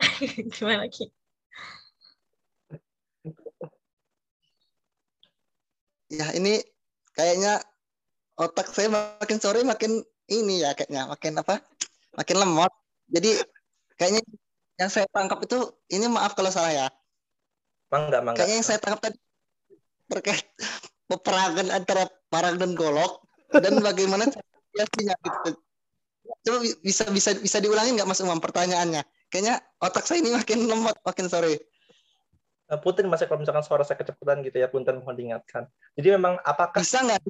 Gimana lagi ya ini kayaknya otak saya makin sore makin ini ya kayaknya makin apa makin lemot. Jadi kayaknya yang saya tangkap itu ini maaf kalau salah ya. Mangga, mangga. Kayaknya yang saya tangkap tadi terkait peperangan antara parang dan golok dan bagaimana biasanya gitu. Coba bisa bisa bisa diulangi nggak Mas Umam pertanyaannya? Kayaknya otak saya ini makin lemot makin sore. Eh, Putin masih kalau misalkan suara saya kecepatan gitu ya, Punten mohon diingatkan. Jadi memang apakah bisa nggak?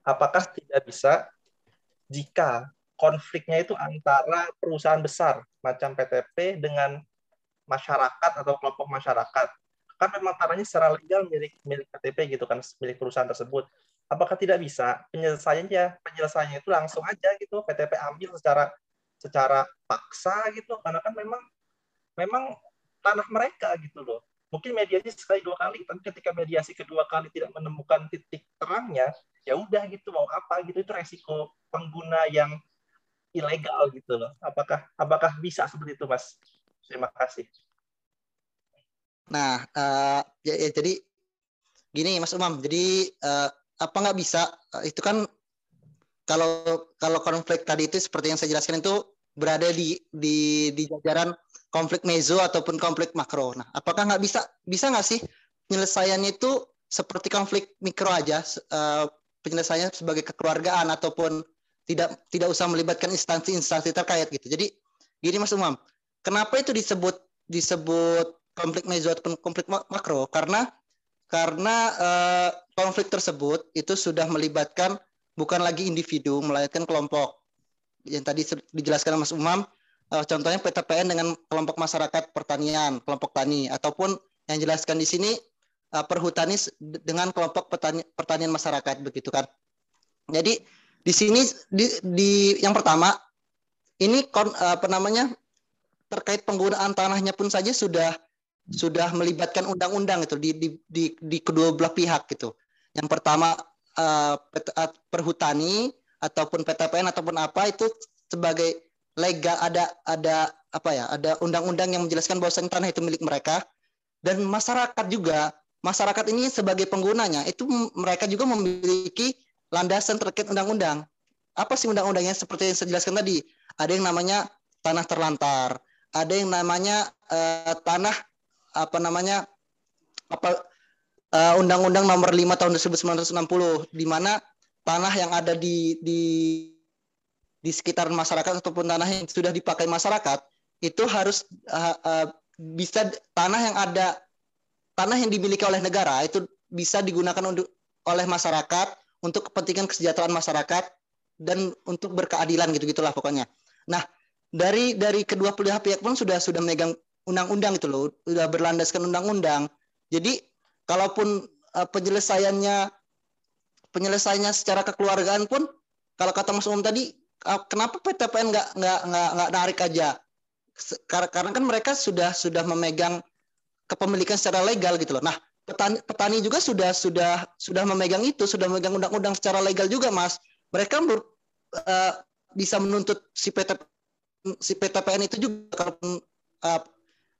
Apakah tidak bisa jika konfliknya itu antara perusahaan besar macam PTP dengan masyarakat atau kelompok masyarakat. Kan memang tanahnya secara legal milik milik PTP gitu kan, milik perusahaan tersebut. Apakah tidak bisa penyelesaiannya penyelesaiannya itu langsung aja gitu PTP ambil secara secara paksa gitu karena kan memang memang tanah mereka gitu loh. Mungkin mediasi sekali dua kali, tapi ketika mediasi kedua kali tidak menemukan titik terangnya, ya udah gitu mau apa gitu itu resiko pengguna yang ilegal gitu loh. Apakah apakah bisa seperti itu, Mas? Terima kasih. Nah, uh, ya, ya jadi gini, Mas Umam. Jadi uh, apa nggak bisa? Uh, itu kan kalau kalau konflik tadi itu seperti yang saya jelaskan itu berada di di di jajaran konflik mezo ataupun konflik makro. Nah, apakah nggak bisa bisa nggak sih penyelesaiannya itu seperti konflik mikro aja, uh, penyelesaiannya sebagai kekeluargaan ataupun tidak tidak usah melibatkan instansi-instansi terkait gitu. Jadi gini Mas Umam, kenapa itu disebut disebut konflik meso ataupun konflik makro? Karena karena uh, konflik tersebut itu sudah melibatkan bukan lagi individu melainkan kelompok. Yang tadi dijelaskan Mas Umam, uh, contohnya PTPN dengan kelompok masyarakat pertanian, kelompok tani ataupun yang jelaskan di sini uh, perhutani dengan kelompok petani, pertanian masyarakat begitu kan. Jadi di sini di, di yang pertama ini kon, apa namanya terkait penggunaan tanahnya pun saja sudah sudah melibatkan undang-undang itu di, di di di kedua belah pihak gitu. Yang pertama uh, perhutani ataupun PTPN ataupun apa itu sebagai legal ada ada apa ya ada undang-undang yang menjelaskan bahwa tanah itu milik mereka dan masyarakat juga masyarakat ini sebagai penggunanya itu mereka juga memiliki landasan terkait undang-undang. Apa sih undang-undangnya seperti yang saya jelaskan tadi? Ada yang namanya tanah terlantar, ada yang namanya uh, tanah apa namanya apa uh, Undang-Undang Nomor 5 Tahun 1960 di mana tanah yang ada di di di sekitar masyarakat ataupun tanah yang sudah dipakai masyarakat itu harus uh, uh, bisa tanah yang ada tanah yang dimiliki oleh negara itu bisa digunakan untuk oleh masyarakat untuk kepentingan kesejahteraan masyarakat dan untuk berkeadilan gitu gitulah pokoknya. Nah dari dari kedua pihak pihak pun sudah sudah memegang undang-undang itu loh, sudah berlandaskan undang-undang. Jadi kalaupun uh, penyelesaiannya penyelesaiannya secara kekeluargaan pun kalau kata Mas Umum tadi kenapa PTPN nggak nggak nggak nggak narik aja? Karena kan mereka sudah sudah memegang kepemilikan secara legal gitu loh. Nah petani, petani juga sudah sudah sudah memegang itu, sudah memegang undang-undang secara legal juga, Mas. Mereka ber, uh, bisa menuntut si PT si PTPN itu juga uh,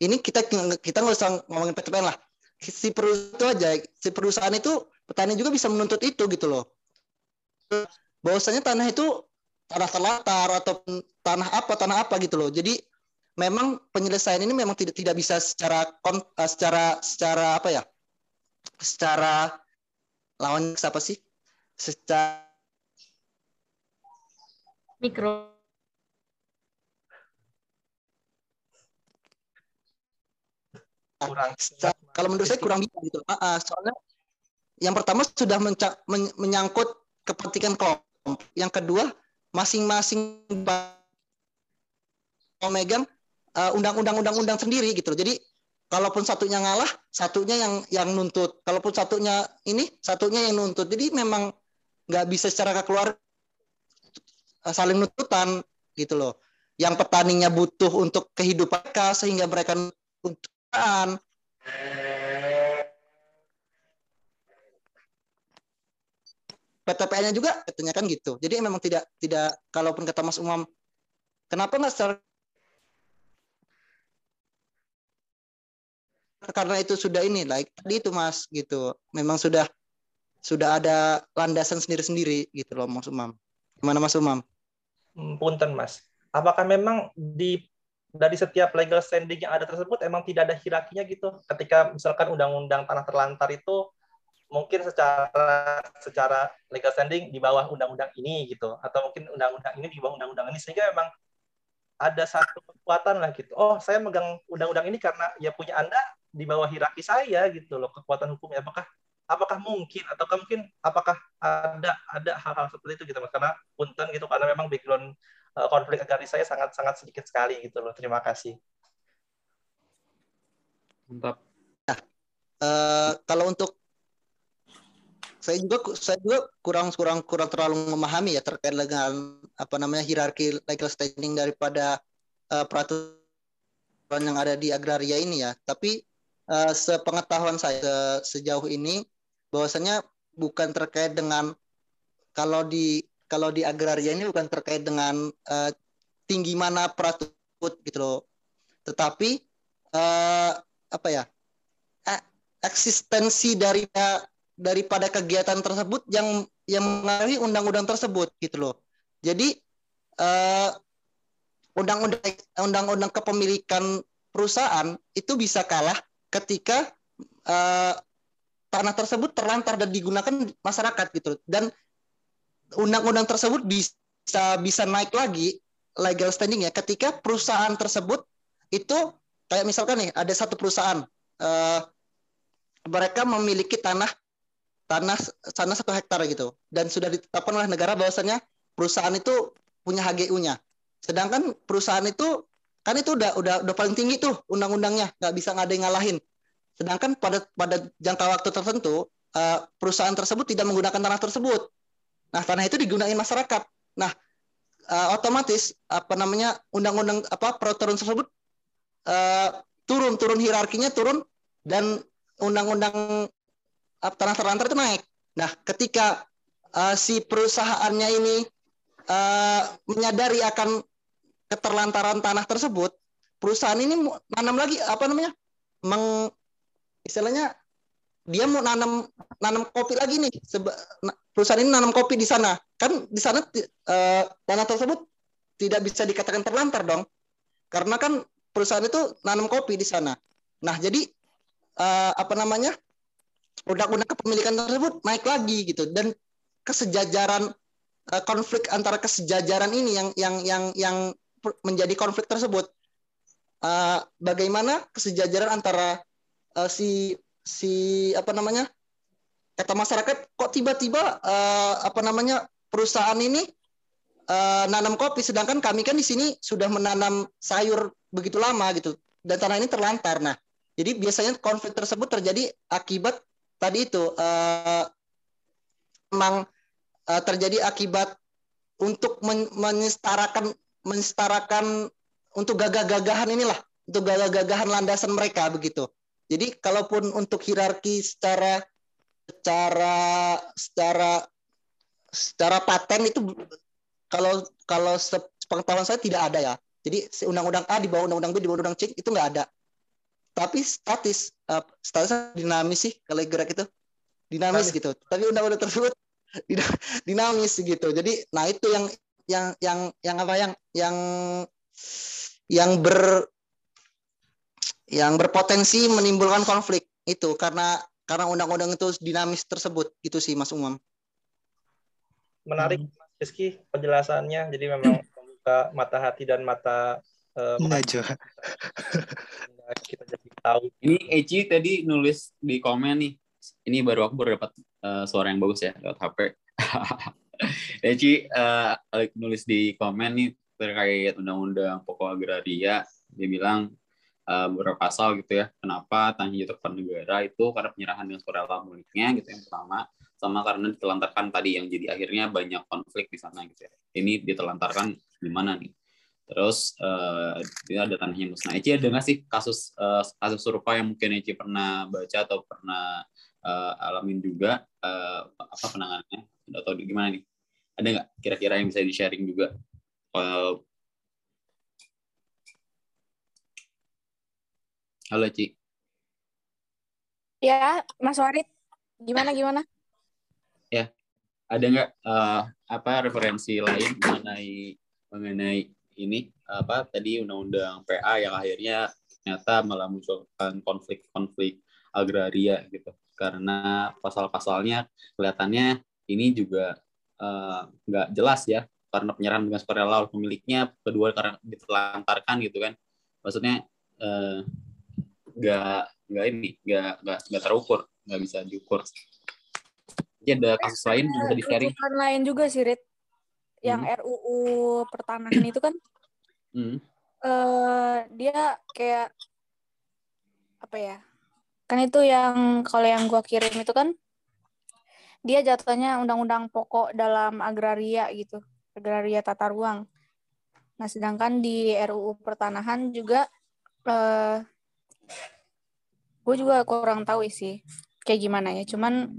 ini kita kita nggak usah ngomongin PTPN lah. Si perusahaan itu aja, si perusahaan itu petani juga bisa menuntut itu gitu loh. Bahwasanya tanah itu tanah terlatar atau tanah apa tanah apa gitu loh. Jadi memang penyelesaian ini memang tidak tidak bisa secara eh, secara secara apa ya? Secara lawan siapa sih? Secara mikro kurang secara, kalau menurut saya kurang bisa gitu uh, soalnya yang pertama sudah menca- men menyangkut kepentingan kelompok yang kedua masing-masing memegang uh, undang-undang undang-undang sendiri gitu. Jadi kalaupun satunya ngalah, satunya yang yang nuntut. Kalaupun satunya ini, satunya yang nuntut. Jadi memang nggak bisa secara keluar uh, saling nuntutan gitu loh. Yang petaninya butuh untuk kehidupan mereka sehingga mereka nuntutan. PTPN-nya juga katanya kan gitu. Jadi memang tidak tidak kalaupun kata Mas Umam, kenapa nggak secara karena itu sudah ini like tadi itu Mas gitu. Memang sudah sudah ada landasan sendiri-sendiri gitu loh Mas Umam. Gimana Mas Umam? Hmm, Punten Mas. Apakah memang di dari setiap legal standing yang ada tersebut emang tidak ada hierarkinya gitu? Ketika misalkan undang-undang tanah terlantar itu mungkin secara secara legal standing di bawah undang-undang ini gitu atau mungkin undang-undang ini di bawah undang-undang ini sehingga memang ada satu kekuatan lah gitu. Oh, saya megang undang-undang ini karena ya punya Anda di bawah hierarki saya gitu loh kekuatan hukumnya. Apakah apakah mungkin atau mungkin apakah ada ada hal-hal seperti itu gitu Mas karena punten gitu karena memang background uh, konflik agraris saya sangat sangat sedikit sekali gitu loh. Terima kasih. Mantap. Uh, kalau untuk saya juga saya juga kurang kurang kurang terlalu memahami ya terkait dengan apa namanya hierarki legal standing daripada uh, peraturan yang ada di agraria ini ya. Tapi uh, sepengetahuan saya sejauh ini bahwasanya bukan terkait dengan kalau di kalau di agraria ini bukan terkait dengan uh, tinggi mana peraturan gitu loh. Tetapi uh, apa ya? eksistensi dari daripada kegiatan tersebut yang yang mengaruhi undang-undang tersebut gitu loh. Jadi uh, undang-undang undang-undang kepemilikan perusahaan itu bisa kalah ketika uh, tanah tersebut terlantar dan digunakan masyarakat gitu. Dan undang-undang tersebut bisa bisa naik lagi legal standing ya ketika perusahaan tersebut itu kayak misalkan nih ada satu perusahaan uh, mereka memiliki tanah tanah tanah satu hektar gitu dan sudah ditetapkan oleh negara bahwasanya perusahaan itu punya HGU-nya. Sedangkan perusahaan itu kan itu udah udah udah paling tinggi tuh undang-undangnya nggak bisa nggak ada yang ngalahin. Sedangkan pada pada jangka waktu tertentu uh, perusahaan tersebut tidak menggunakan tanah tersebut. Nah tanah itu digunakan masyarakat. Nah uh, otomatis apa namanya undang-undang apa peraturan tersebut uh, turun turun hierarkinya turun dan undang-undang tanah terlantar itu naik. Nah, ketika uh, si perusahaannya ini uh, menyadari akan keterlantaran tanah tersebut, perusahaan ini nanam lagi apa namanya? Meng, istilahnya dia mau nanam nanam kopi lagi nih. Seba, perusahaan ini nanam kopi di sana. Kan di sana uh, tanah tersebut tidak bisa dikatakan terlantar dong. Karena kan perusahaan itu nanam kopi di sana. Nah, jadi uh, apa namanya? Undang-undang kepemilikan tersebut naik lagi gitu. Dan kesejajaran uh, konflik antara kesejajaran ini yang yang yang yang menjadi konflik tersebut. Uh, bagaimana kesejajaran antara uh, si si apa namanya kata masyarakat kok tiba-tiba apa namanya perusahaan ini nanam kopi sedangkan kami kan di sini sudah menanam sayur begitu lama gitu. Dan tanah ini terlantar. Nah jadi biasanya konflik tersebut terjadi akibat tadi itu memang uh, terjadi akibat untuk men menestarakan menestarakan untuk gagah-gagahan inilah untuk gagah-gagahan landasan mereka begitu. Jadi kalaupun untuk hierarki secara secara secara secara paten itu kalau kalau sepengetahuan saya tidak ada ya. Jadi undang-undang A di bawah undang-undang B di bawah undang C itu nggak ada tapi statis uh, statusnya dinamis sih kalau gerak itu. Dinamis gitu. Tapi undang-undang tersebut dinamis gitu. Jadi nah itu yang yang yang yang apa yang yang yang ber yang berpotensi menimbulkan konflik itu karena karena undang-undang itu dinamis tersebut. Gitu sih Mas Umam. Menarik Mas Rizky penjelasannya. Jadi memang membuka mata hati dan mata uh, Najwa. kita jadi tahu. Ini Eci tadi nulis di komen nih. Ini baru aku baru dapat uh, suara yang bagus ya lewat HP. Eci uh, nulis di komen nih terkait undang-undang pokok agraria. Dia bilang uh, beberapa pasal gitu ya. Kenapa tanah jatuh negara itu karena penyerahan dengan suara miliknya gitu yang pertama sama karena ditelantarkan tadi yang jadi akhirnya banyak konflik di sana gitu ya. Ini ditelantarkan di mana nih? Terus uh, ada tanahnya musnah. Eci ada nggak sih kasus uh, kasus serupa yang mungkin Eci pernah baca atau pernah uh, alamin juga uh, apa penanganannya atau gimana nih? Ada nggak kira-kira yang bisa di sharing juga? Uh, Halo Ci. Ya, Mas Warid, gimana gimana? Ya, ada nggak uh, apa referensi lain mengenai mengenai ini apa tadi undang-undang PA yang akhirnya ternyata malah munculkan konflik-konflik agraria gitu. Karena pasal-pasalnya kelihatannya ini juga eh, nggak uh, jelas ya karena penyerahan dengan sukarela pemiliknya kedua karena ditelantarkan gitu kan. Maksudnya uh, nggak nggak ini nggak nggak terukur nggak bisa diukur. Jadi ada kasus lain yang bisa di sharing lain juga sih Rit yang hmm. RUU pertanahan itu kan hmm. uh, dia kayak apa ya kan itu yang kalau yang gua kirim itu kan dia jatuhnya undang-undang pokok dalam agraria gitu agraria tata ruang nah sedangkan di RUU pertanahan juga uh, gue juga kurang tahu sih kayak gimana ya cuman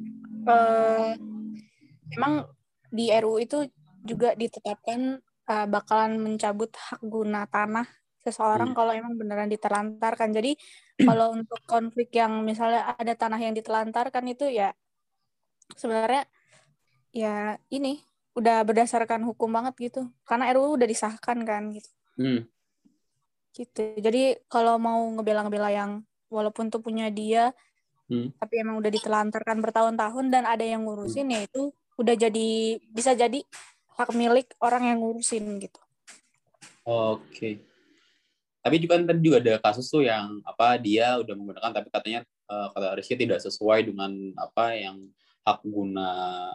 uh, emang di RUU itu juga ditetapkan uh, bakalan mencabut hak guna tanah seseorang hmm. kalau emang beneran ditelantarkan. Jadi kalau untuk konflik yang misalnya ada tanah yang ditelantarkan itu ya sebenarnya ya ini udah berdasarkan hukum banget gitu. Karena RUU udah disahkan kan gitu. Hmm. Gitu. Jadi kalau mau ngebela-ngebela yang walaupun tuh punya dia hmm. tapi emang udah ditelantarkan bertahun-tahun dan ada yang ngurusin hmm. ya itu udah jadi bisa jadi hak milik orang yang ngurusin gitu. Oke. Tapi juga kan tadi juga ada kasus tuh yang apa dia udah menggunakan tapi katanya uh, kata Rizky tidak sesuai dengan apa yang hak guna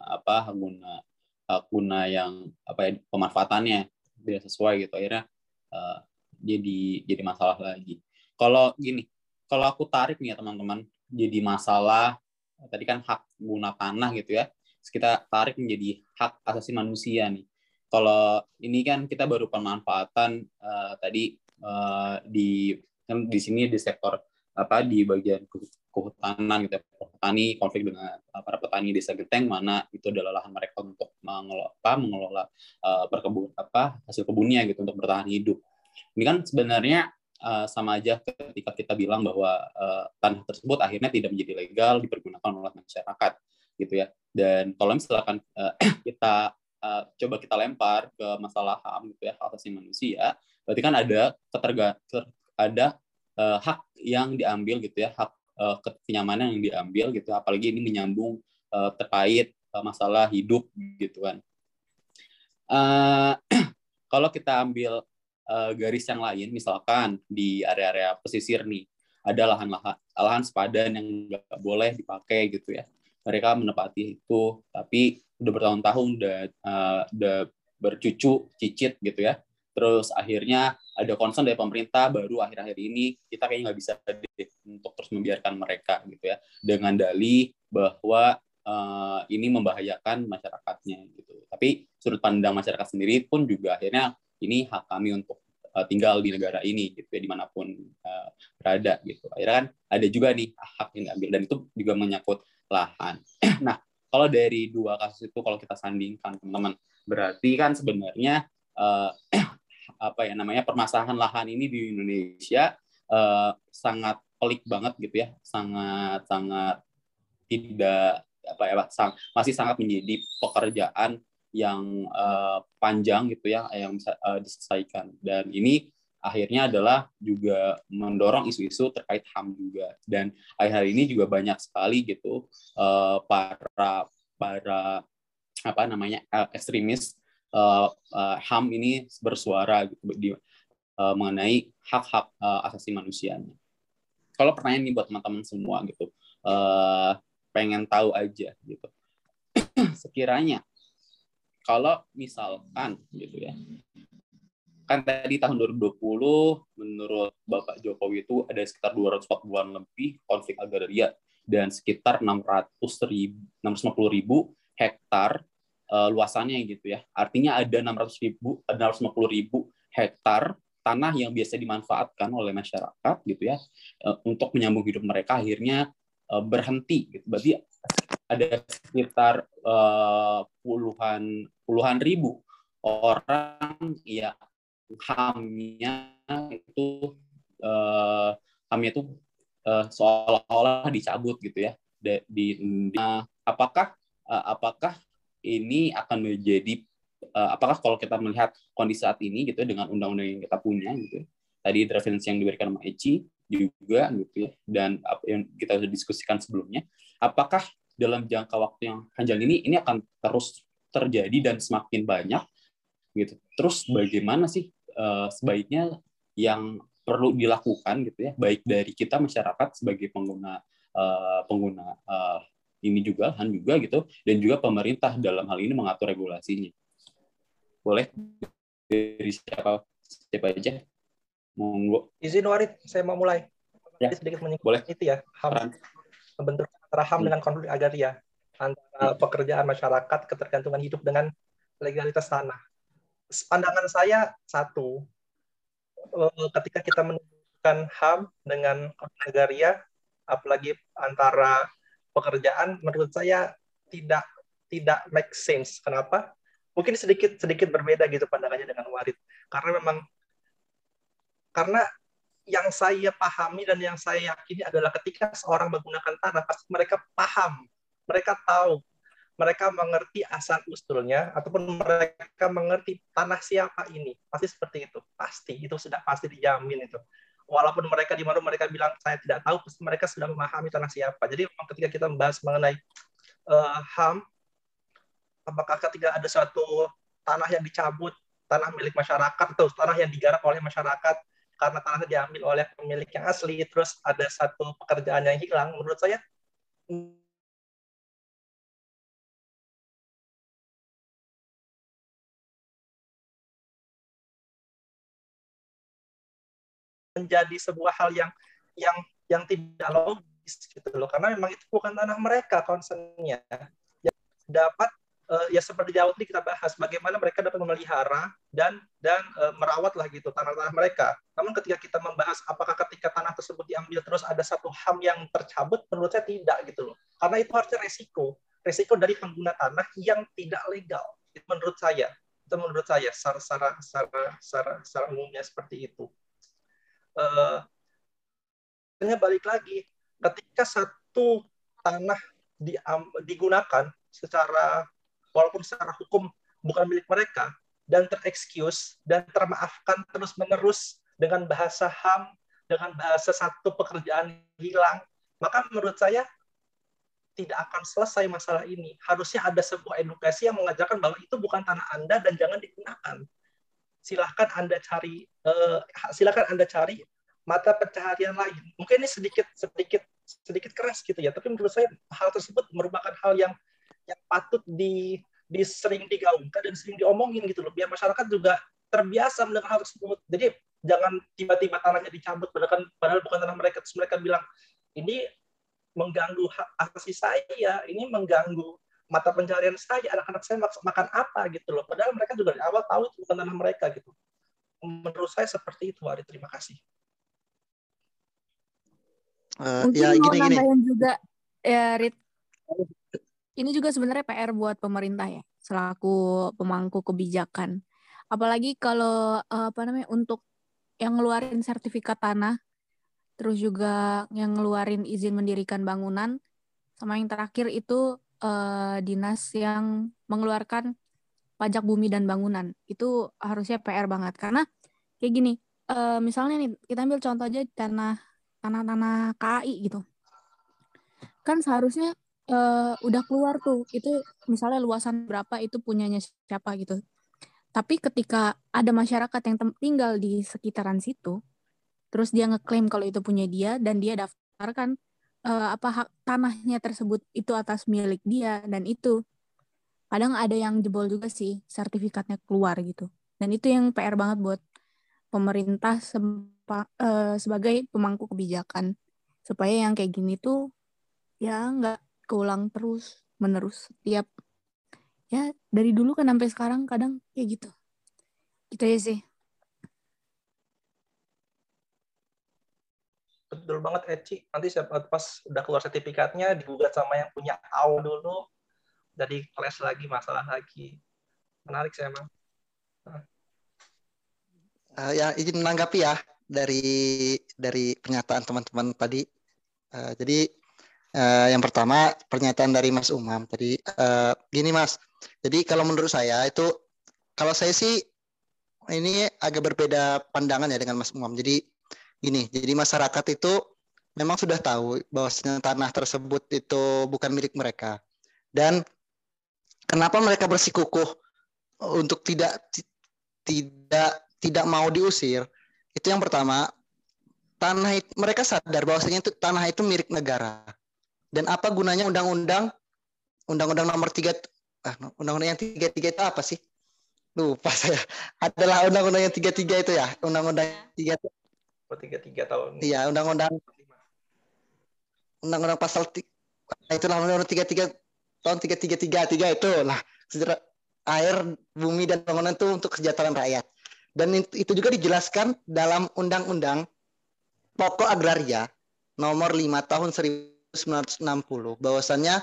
apa hak guna hak guna yang apa ya pemanfaatannya tidak sesuai gitu akhirnya uh, jadi jadi masalah lagi. Kalau gini, kalau aku tarik nih ya teman-teman jadi masalah tadi kan hak guna tanah gitu ya kita tarik menjadi hak asasi manusia nih. Kalau ini kan kita baru pemanfaatan uh, tadi uh, di kan di sini di sektor apa di bagian kehutanan gitu ya. petani konflik dengan uh, para petani desa Genteng mana itu adalah lahan mereka untuk mengelola apa mengelola uh, perkebun apa hasil kebunnya gitu untuk bertahan hidup. Ini kan sebenarnya uh, sama aja ketika kita bilang bahwa uh, tanah tersebut akhirnya tidak menjadi legal dipergunakan oleh masyarakat gitu ya. Dan kalau misalkan uh, kita uh, coba kita lempar ke masalah HAM gitu ya, hak asasi manusia, berarti kan ada keterga ada uh, hak yang diambil gitu ya, hak uh, kenyamanan yang diambil gitu, apalagi ini menyambung uh, terkait uh, masalah hidup gitu kan. Uh, kalau kita ambil uh, garis yang lain, misalkan di area-area pesisir nih, ada lahan-lahan lahan sepadan yang nggak boleh dipakai gitu ya mereka menepati itu tapi udah bertahun-tahun udah uh, udah bercucu cicit gitu ya. Terus akhirnya ada concern dari pemerintah baru akhir-akhir ini kita kayaknya nggak bisa deh untuk terus membiarkan mereka gitu ya. Dengan dali bahwa uh, ini membahayakan masyarakatnya gitu. Tapi sudut pandang masyarakat sendiri pun juga akhirnya ini hak kami untuk uh, tinggal di negara ini gitu ya di mana pun uh, berada gitu. Akhirnya kan ada juga nih hak yang diambil. Dan itu juga menyangkut lahan. Nah, kalau dari dua kasus itu kalau kita sandingkan teman-teman, berarti kan sebenarnya uh, apa ya namanya permasalahan lahan ini di Indonesia uh, sangat pelik banget gitu ya, sangat sangat tidak apa ya sang, masih sangat menjadi pekerjaan yang uh, panjang gitu ya yang bisa uh, diselesaikan dan ini akhirnya adalah juga mendorong isu-isu terkait HAM juga dan akhir-akhir ini juga banyak sekali gitu uh, para para apa namanya uh, ekstremis uh, uh, HAM ini bersuara gitu di, uh, mengenai hak-hak uh, asasi manusianya. kalau pertanyaan ini buat teman-teman semua gitu uh, pengen tahu aja gitu sekiranya kalau misalkan gitu ya kan tadi tahun 2020 menurut Bapak Jokowi itu ada sekitar 240-an lebih konflik agraria dan sekitar 600 ribu, 650 ribu hektar uh, luasannya gitu ya. Artinya ada 600 ribu, 650 ribu hektar tanah yang biasa dimanfaatkan oleh masyarakat gitu ya uh, untuk menyambung hidup mereka akhirnya uh, berhenti gitu. Berarti ada sekitar uh, puluhan puluhan ribu orang ya hamnya itu uh, hamnya itu uh, seolah-olah dicabut gitu ya. Di, di, di apakah uh, apakah ini akan menjadi uh, apakah kalau kita melihat kondisi saat ini gitu ya, dengan undang-undang yang kita punya gitu ya, tadi referensi yang diberikan sama Eci juga gitu ya dan apa yang kita sudah diskusikan sebelumnya apakah dalam jangka waktu yang panjang ini ini akan terus terjadi dan semakin banyak gitu? Terus bagaimana sih uh, sebaiknya yang perlu dilakukan gitu ya baik dari kita masyarakat sebagai pengguna uh, pengguna uh, ini juga lahan juga gitu dan juga pemerintah dalam hal ini mengatur regulasinya boleh dari siapa siapa aja monggo izin warid saya mau mulai ya. sedikit menyinggung boleh itu ya ham bentuk antara ham hmm. dengan konflik agraria antara hmm. pekerjaan masyarakat ketergantungan hidup dengan legalitas tanah pandangan saya satu Eh, ketika kita menunjukkan HAM dengan agraria, apalagi antara pekerjaan, menurut saya tidak tidak make sense. Kenapa? Mungkin sedikit sedikit berbeda gitu pandangannya dengan Warid. Karena memang karena yang saya pahami dan yang saya yakini adalah ketika seorang menggunakan tanah, pasti mereka paham, mereka tahu mereka mengerti asal usulnya ataupun mereka mengerti tanah siapa ini. Pasti seperti itu. Pasti. Itu sudah pasti dijamin itu. Walaupun mereka di mana mereka bilang saya tidak tahu pasti mereka sudah memahami tanah siapa. Jadi ketika kita membahas mengenai uh, ham apakah ketika ada suatu tanah yang dicabut tanah milik masyarakat atau tanah yang digarap oleh masyarakat karena tanahnya diambil oleh pemilik yang asli terus ada satu pekerjaan yang hilang menurut saya menjadi sebuah hal yang yang yang tidak logis gitu loh karena memang itu bukan tanah mereka concernnya yang dapat uh, ya seperti awal tadi kita bahas bagaimana mereka dapat memelihara dan dan uh, merawat lah gitu tanah-tanah mereka. Namun ketika kita membahas apakah ketika tanah tersebut diambil terus ada satu ham yang tercabut, menurut saya tidak gitu loh. Karena itu harusnya resiko, resiko dari pengguna tanah yang tidak legal. Menurut saya, itu menurut saya secara secara secara, secara umumnya seperti itu uh, balik lagi. Ketika satu tanah di, um, digunakan secara walaupun secara hukum bukan milik mereka dan terexcuse dan termaafkan terus menerus dengan bahasa ham dengan bahasa satu pekerjaan hilang maka menurut saya tidak akan selesai masalah ini. Harusnya ada sebuah edukasi yang mengajarkan bahwa itu bukan tanah anda dan jangan digunakan silahkan anda cari uh, silahkan anda cari mata pencaharian lain. Mungkin ini sedikit sedikit sedikit keras gitu ya tapi menurut saya hal tersebut merupakan hal yang yang patut di, di sering digaungkan dan sering diomongin gitu loh biar masyarakat juga terbiasa mendengar hal tersebut. Jadi jangan tiba-tiba tanahnya dicabut padahal padahal bukan tanah mereka. Terus mereka bilang ini mengganggu hak asasi saya ini mengganggu mata pencarian saya, anak-anak saya makan apa gitu loh. Padahal mereka juga dari awal tahu itu bukan tanah mereka gitu. Menurut saya seperti itu, Ari. Terima kasih. Uh, Mungkin ya, mau gini, juga, ya Rit. Ini juga sebenarnya PR buat pemerintah ya, selaku pemangku kebijakan. Apalagi kalau uh, apa namanya untuk yang ngeluarin sertifikat tanah, terus juga yang ngeluarin izin mendirikan bangunan, sama yang terakhir itu uh, dinas yang mengeluarkan pajak bumi dan bangunan. Itu harusnya PR banget. Karena kayak gini uh, misalnya nih kita ambil contoh aja tanah tanah-tanah KAI gitu. Kan seharusnya uh, udah keluar tuh. Itu misalnya luasan berapa itu punyanya siapa gitu. Tapi ketika ada masyarakat yang tinggal di sekitaran situ terus dia ngeklaim kalau itu punya dia dan dia daftarkan uh, apa hak tanahnya tersebut itu atas milik dia dan itu. Kadang ada yang jebol juga sih sertifikatnya keluar gitu. Dan itu yang PR banget buat pemerintah sempa, uh, sebagai pemangku kebijakan. Supaya yang kayak gini tuh ya nggak keulang terus menerus setiap. Ya dari dulu kan sampai sekarang kadang kayak gitu. Gitu ya sih betul banget Eci nanti pas udah keluar sertifikatnya digugat sama yang punya AU dulu jadi kelas lagi masalah lagi menarik sih emang uh, ya izin menanggapi ya dari dari pernyataan teman-teman tadi. Uh, jadi uh, yang pertama pernyataan dari Mas Umam tadi uh, gini Mas. Jadi kalau menurut saya itu kalau saya sih ini agak berbeda pandangan ya dengan Mas Umam. Jadi ini, jadi masyarakat itu memang sudah tahu bahwasanya tanah tersebut itu bukan milik mereka. Dan kenapa mereka bersikukuh untuk tidak tidak tidak mau diusir? Itu yang pertama, tanah itu, mereka sadar bahwasanya itu tanah itu milik negara. Dan apa gunanya undang-undang undang-undang nomor 3 ah, undang-undang yang 33 itu apa sih? Lupa saya. Adalah undang-undang yang 33 itu ya. Undang-undang tiga 33 tahun. Iya, undang-undang undang-undang pasal ah, itulah undang-undang 33 tahun 3333 itu lah air, bumi dan bangunan itu untuk kesejahteraan rakyat. Dan itu juga dijelaskan dalam undang-undang pokok agraria nomor 5 tahun 1960 bahwasannya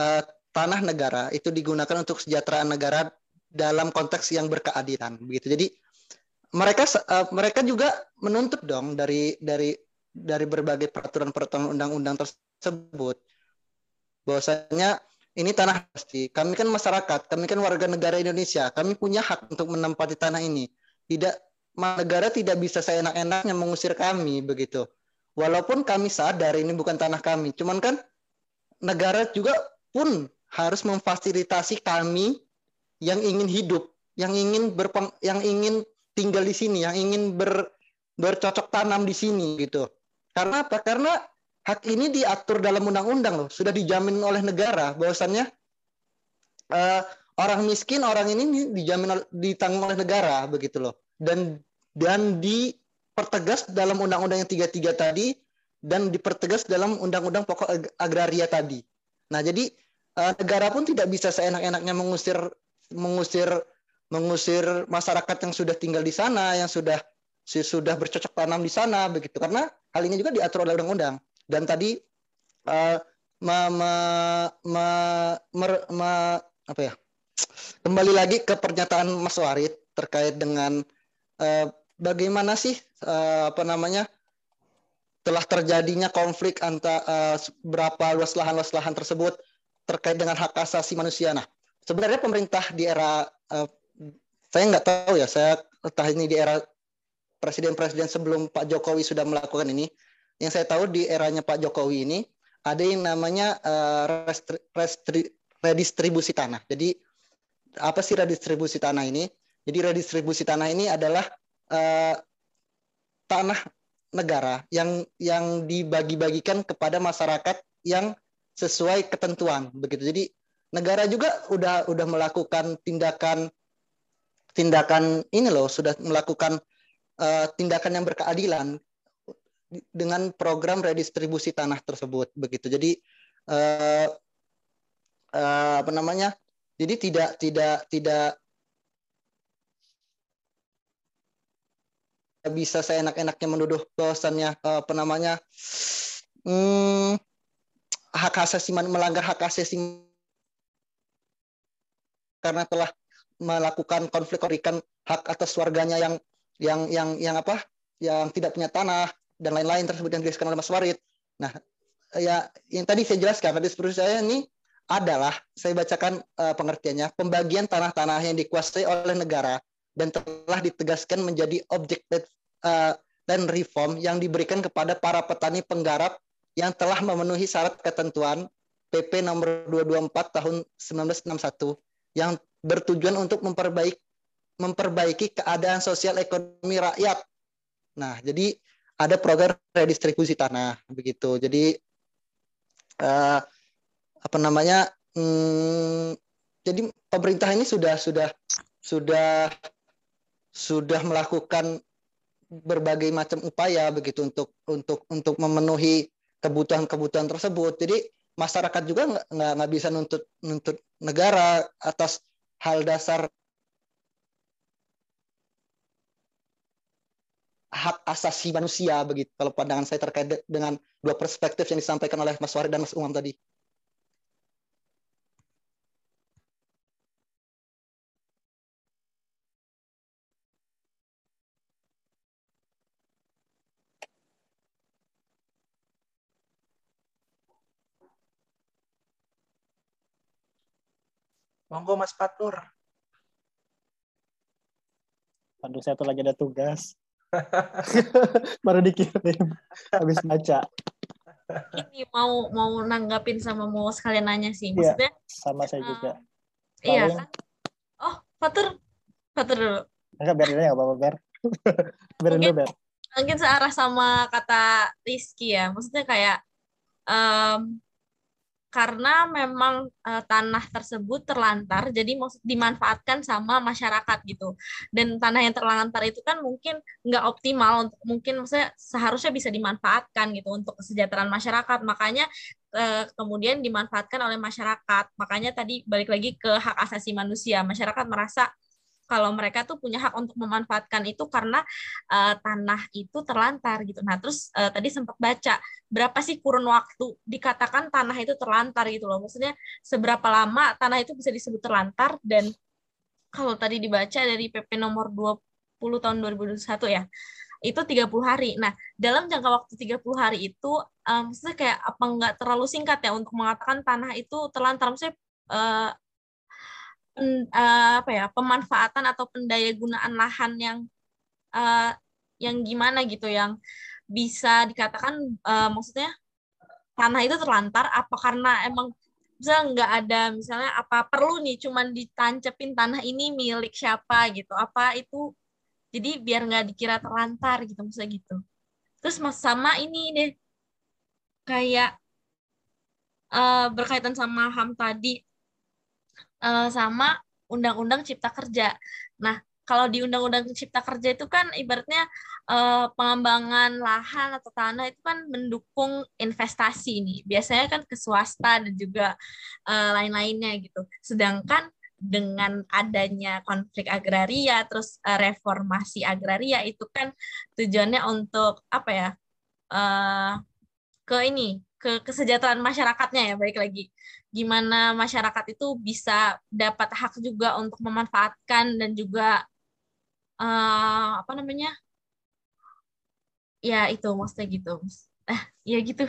eh, tanah negara itu digunakan untuk kesejahteraan negara dalam konteks yang berkeadilan begitu. Jadi mereka uh, mereka juga menuntut dong dari dari dari berbagai peraturan-peraturan undang-undang tersebut bahwasanya ini tanah pasti. Kami kan masyarakat, kami kan warga negara Indonesia, kami punya hak untuk menempati tanah ini tidak negara tidak bisa seenak-enaknya mengusir kami begitu. Walaupun kami sadar ini bukan tanah kami, cuman kan negara juga pun harus memfasilitasi kami yang ingin hidup, yang ingin berpeng, yang ingin tinggal di sini, yang ingin ber, bercocok tanam di sini gitu. Karena apa? Karena hak ini diatur dalam undang-undang loh, sudah dijamin oleh negara bahwasannya uh, orang miskin orang ini dijamin ditanggung oleh negara begitu loh dan dan dipertegas dalam undang-undang yang tiga tiga tadi dan dipertegas dalam undang-undang pokok agraria tadi. Nah, jadi uh, negara pun tidak bisa seenak-enaknya mengusir mengusir mengusir masyarakat yang sudah tinggal di sana, yang sudah sudah bercocok tanam di sana begitu karena hal ini juga diatur oleh undang-undang. Dan tadi uh, me, me, me, me, me, apa ya? kembali lagi ke pernyataan Mas Warid terkait dengan uh, bagaimana sih uh, apa namanya telah terjadinya konflik antara uh, berapa luas lahan-luas lahan tersebut terkait dengan hak asasi manusia. Nah, sebenarnya pemerintah di era uh, saya nggak tahu ya, saya entah ini di era presiden-presiden sebelum Pak Jokowi sudah melakukan ini. Yang saya tahu di eranya Pak Jokowi ini ada yang namanya uh, restri, restri, redistribusi tanah. Jadi apa sih redistribusi tanah ini? Jadi redistribusi tanah ini adalah uh, tanah negara yang yang dibagi-bagikan kepada masyarakat yang sesuai ketentuan begitu. Jadi negara juga udah udah melakukan tindakan tindakan ini loh sudah melakukan uh, tindakan yang berkeadilan dengan program redistribusi tanah tersebut begitu. Jadi uh, uh, apa namanya? Jadi tidak tidak tidak bisa saya enak-enaknya menuduh bahwasannya apa namanya hmm, hak asasi melanggar hak asasi karena telah melakukan konflik korikan hak atas warganya yang yang yang yang apa yang tidak punya tanah dan lain-lain tersebut yang dijelaskan oleh Mas Warid. Nah, ya yang tadi saya jelaskan tadi seperti saya ini adalah saya bacakan uh, pengertiannya pembagian tanah-tanah yang dikuasai oleh negara dan telah ditegaskan menjadi objek uh, dan reform yang diberikan kepada para petani penggarap yang telah memenuhi syarat ketentuan PP nomor 224 tahun 1961 yang bertujuan untuk memperbaiki memperbaiki keadaan sosial ekonomi rakyat. Nah, jadi ada program redistribusi tanah begitu. Jadi uh, apa namanya? Hmm, jadi pemerintah ini sudah sudah sudah sudah melakukan berbagai macam upaya begitu untuk untuk untuk memenuhi kebutuhan-kebutuhan tersebut. Jadi masyarakat juga nggak nggak bisa nuntut nuntut negara atas hal dasar hak asasi manusia begitu. Kalau pandangan saya terkait dengan dua perspektif yang disampaikan oleh Mas Warid dan Mas Umam tadi. Monggo Mas Patur. Aduh, saya tuh lagi ada tugas. Baru dikirim habis baca. Ini mau mau nanggapin sama mau sekalian nanya sih. Iya, Maksudnya sama saya juga. uh, iya kan? Oh, Fatur. Fatur dulu. Enggak, biar dulu ya, Bapak Ber. Biar dulu, Mungkin- Ber. Mungkin searah sama kata Rizky ya. Maksudnya kayak em, karena memang eh, tanah tersebut terlantar, jadi dimanfaatkan sama masyarakat gitu. Dan tanah yang terlantar itu kan mungkin nggak optimal untuk mungkin maksudnya seharusnya bisa dimanfaatkan gitu untuk kesejahteraan masyarakat. Makanya eh, kemudian dimanfaatkan oleh masyarakat. Makanya tadi balik lagi ke hak asasi manusia. Masyarakat merasa kalau mereka tuh punya hak untuk memanfaatkan itu karena eh, tanah itu terlantar gitu. Nah, terus eh, tadi sempat baca berapa sih kurun waktu dikatakan tanah itu terlantar gitu loh. Maksudnya seberapa lama tanah itu bisa disebut terlantar dan kalau tadi dibaca dari PP nomor 20 tahun 2021 ya. Itu 30 hari. Nah, dalam jangka waktu 30 hari itu eh, maksudnya kayak apa nggak terlalu singkat ya untuk mengatakan tanah itu terlantar maksudnya eh, pen- eh, apa ya pemanfaatan atau pendayagunaan lahan yang eh, yang gimana gitu yang bisa dikatakan eh, maksudnya tanah itu terlantar apa karena emang misalnya nggak ada misalnya apa perlu nih cuman ditancepin tanah ini milik siapa gitu apa itu jadi biar nggak dikira terlantar gitu misalnya gitu. Terus mas sama ini deh kayak eh, berkaitan sama ham tadi eh, sama undang-undang cipta kerja. Nah, kalau di undang-undang cipta kerja itu kan ibaratnya eh, pengembangan lahan atau tanah itu kan mendukung investasi nih. Biasanya kan ke swasta dan juga eh, lain-lainnya gitu. Sedangkan dengan adanya konflik agraria terus eh, reformasi agraria itu kan tujuannya untuk apa ya? eh, ke ini ke kesejahteraan masyarakatnya ya baik lagi gimana masyarakat itu bisa dapat hak juga untuk memanfaatkan dan juga eh, apa namanya? Ya itu maksudnya gitu. Eh ya gitu.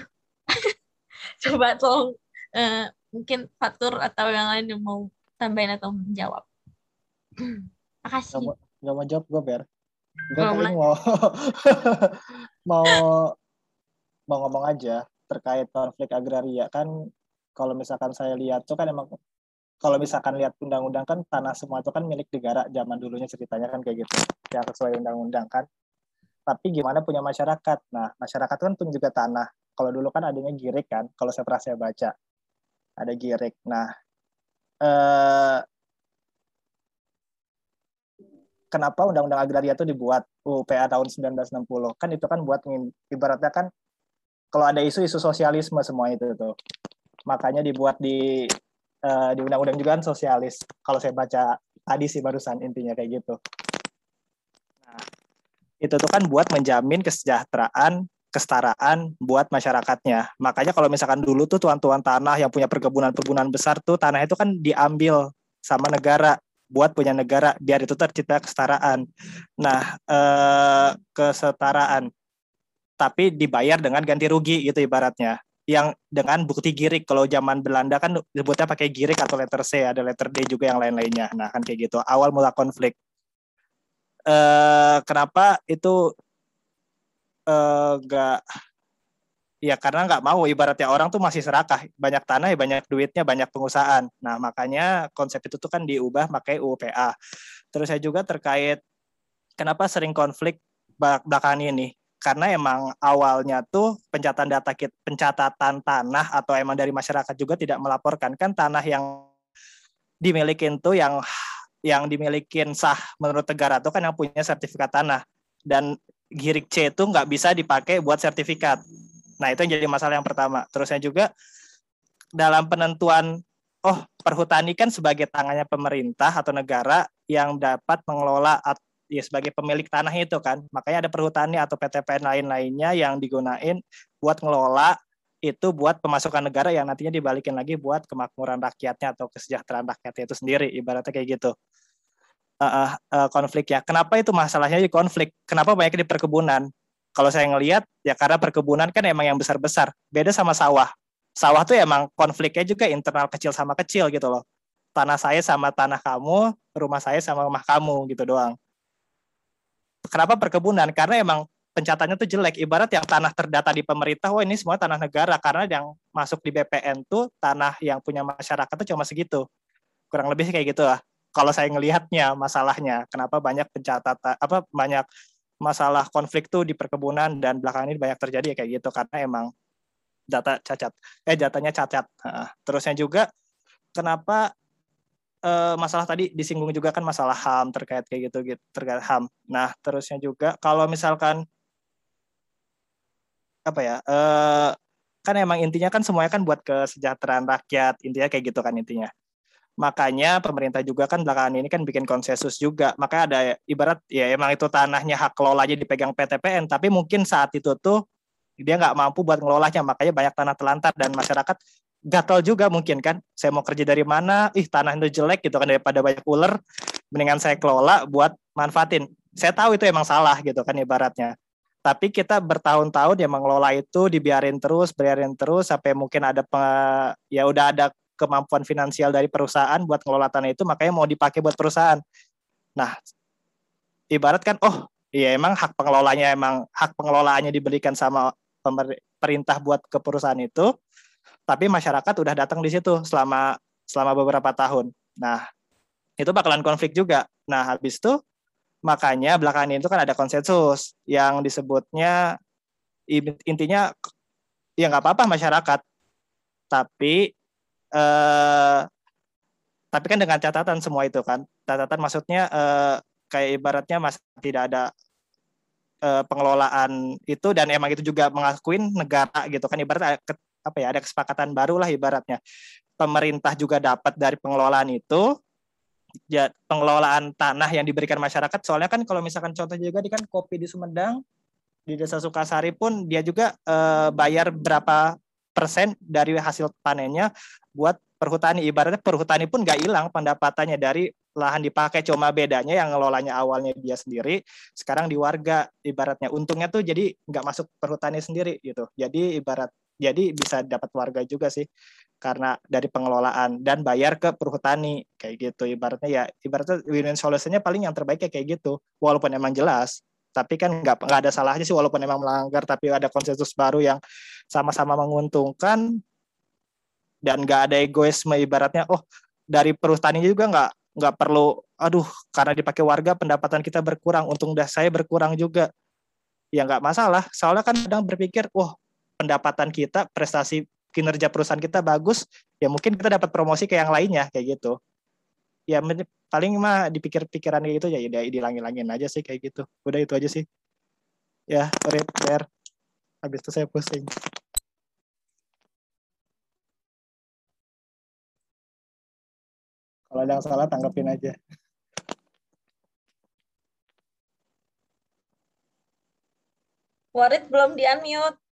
Coba tolong eh, mungkin Fatur atau yang lain yang mau tambahin atau menjawab. Gak makasih mau, gak mau jawab gue, Ber. Gue paling mau mau mau ngomong aja terkait konflik agraria. Kan kalau misalkan saya lihat tuh kan emang kalau misalkan lihat undang-undang kan tanah semua itu kan milik negara zaman dulunya ceritanya kan kayak gitu yang sesuai undang-undang kan. Tapi gimana punya masyarakat? Nah masyarakat kan pun juga tanah. Kalau dulu kan adanya girik kan kalau saya pernah saya baca ada girik. Nah eh, kenapa undang-undang agraria itu dibuat? UPA tahun 1960 kan itu kan buat ibaratnya kan kalau ada isu-isu sosialisme semua itu tuh makanya dibuat di eh, di undang-undang juga kan sosialis. Kalau saya baca tadi sih barusan intinya kayak gitu. Nah itu tuh kan buat menjamin kesejahteraan kesetaraan buat masyarakatnya. Makanya kalau misalkan dulu tuh tuan-tuan tanah yang punya perkebunan-perkebunan besar tuh tanah itu kan diambil sama negara buat punya negara biar itu tercipta kesetaraan nah eh, kesetaraan tapi dibayar dengan ganti rugi gitu ibaratnya yang dengan bukti girik. Kalau zaman Belanda kan disebutnya pakai girik atau letter C ada letter D juga yang lain-lainnya. Nah kan kayak gitu. Awal mula konflik. Eh kenapa itu eh gak ya karena nggak mau. Ibaratnya orang tuh masih serakah. Banyak tanah ya banyak duitnya banyak pengusahaan. Nah makanya konsep itu tuh kan diubah pakai UPA terus saya juga terkait kenapa sering konflik belakangan ini karena emang awalnya tuh pencatatan data kita, pencatatan tanah atau emang dari masyarakat juga tidak melaporkan kan tanah yang dimilikin tuh yang yang dimilikin sah menurut negara tuh kan yang punya sertifikat tanah dan girik C itu nggak bisa dipakai buat sertifikat. Nah itu yang jadi masalah yang pertama. Terusnya juga dalam penentuan oh perhutani kan sebagai tangannya pemerintah atau negara yang dapat mengelola ya sebagai pemilik tanah itu kan. Makanya ada perhutani atau PTPN lain-lainnya yang digunain buat ngelola itu buat pemasukan negara yang nantinya dibalikin lagi buat kemakmuran rakyatnya atau kesejahteraan rakyatnya itu sendiri. Ibaratnya kayak gitu. Uh, uh, konfliknya kenapa itu masalahnya? Di konflik. Kenapa banyak di perkebunan? Kalau saya ngelihat ya karena perkebunan kan emang yang besar-besar. Beda sama sawah. Sawah tuh emang konfliknya juga internal kecil sama kecil gitu loh. Tanah saya sama tanah kamu rumah saya sama rumah kamu gitu doang kenapa perkebunan? Karena emang pencatatannya tuh jelek. Ibarat yang tanah terdata di pemerintah, wah ini semua tanah negara. Karena yang masuk di BPN tuh tanah yang punya masyarakat tuh cuma segitu. Kurang lebih kayak gitu lah. Kalau saya ngelihatnya masalahnya, kenapa banyak pencatatan, apa banyak masalah konflik tuh di perkebunan dan belakangan ini banyak terjadi ya kayak gitu karena emang data cacat, eh datanya cacat. Terusnya juga kenapa uh, masalah tadi disinggung juga kan masalah HAM terkait kayak gitu gitu terkait HAM. Nah, terusnya juga kalau misalkan apa ya? Uh, kan emang intinya kan semuanya kan buat kesejahteraan rakyat, intinya kayak gitu kan intinya. Makanya pemerintah juga kan belakangan ini kan bikin konsensus juga. Makanya ada ibarat ya emang itu tanahnya hak kelola aja dipegang PTPN, tapi mungkin saat itu tuh dia nggak mampu buat ngelolanya, makanya banyak tanah telantar dan masyarakat gatal juga mungkin kan. Saya mau kerja dari mana? Ih tanah itu jelek gitu kan daripada banyak ular. Mendingan saya kelola buat manfaatin. Saya tahu itu emang salah gitu kan ibaratnya. Tapi kita bertahun-tahun ya mengelola itu dibiarin terus biarin terus sampai mungkin ada peng, ya udah ada kemampuan finansial dari perusahaan buat ngelola tanah itu makanya mau dipakai buat perusahaan. Nah ibarat kan oh iya emang hak pengelolanya emang hak pengelolaannya diberikan sama pemerintah buat ke perusahaan itu tapi masyarakat udah datang di situ selama selama beberapa tahun. Nah, itu bakalan konflik juga. Nah, habis itu makanya belakangan itu kan ada konsensus yang disebutnya intinya ya nggak apa-apa masyarakat, tapi eh, tapi kan dengan catatan semua itu kan catatan maksudnya eh, kayak ibaratnya masih tidak ada eh, pengelolaan itu dan emang itu juga mengakuin negara gitu kan ibarat apa ya ada kesepakatan baru lah ibaratnya. Pemerintah juga dapat dari pengelolaan itu ya, pengelolaan tanah yang diberikan masyarakat. Soalnya kan kalau misalkan contoh juga di kan kopi di Sumedang di desa Sukasari pun dia juga eh, bayar berapa persen dari hasil panennya buat perhutani. Ibaratnya perhutani pun nggak hilang pendapatannya dari lahan dipakai. Cuma bedanya yang ngelolanya awalnya dia sendiri sekarang di warga ibaratnya. Untungnya tuh jadi nggak masuk perhutani sendiri gitu. Jadi ibarat jadi bisa dapat warga juga sih karena dari pengelolaan dan bayar ke perhutani kayak gitu. Ibaratnya ya ibaratnya win-win solutionnya paling yang terbaik kayak gitu. Walaupun emang jelas tapi kan nggak nggak ada salahnya sih walaupun emang melanggar tapi ada konsensus baru yang sama-sama menguntungkan. Dan nggak ada egoisme ibaratnya oh dari perhutani juga nggak nggak perlu aduh karena dipakai warga pendapatan kita berkurang untung dah saya berkurang juga. Ya nggak masalah soalnya kan kadang berpikir wah pendapatan kita, prestasi kinerja perusahaan kita bagus, ya mungkin kita dapat promosi ke yang lainnya kayak gitu. Ya paling mah dipikir-pikiran kayak gitu ya udah dilangin-langin aja sih kayak gitu. Udah itu aja sih. Ya, rip, there. Habis itu saya pusing. Kalau ada yang salah tanggapin aja. Warid belum di-unmute.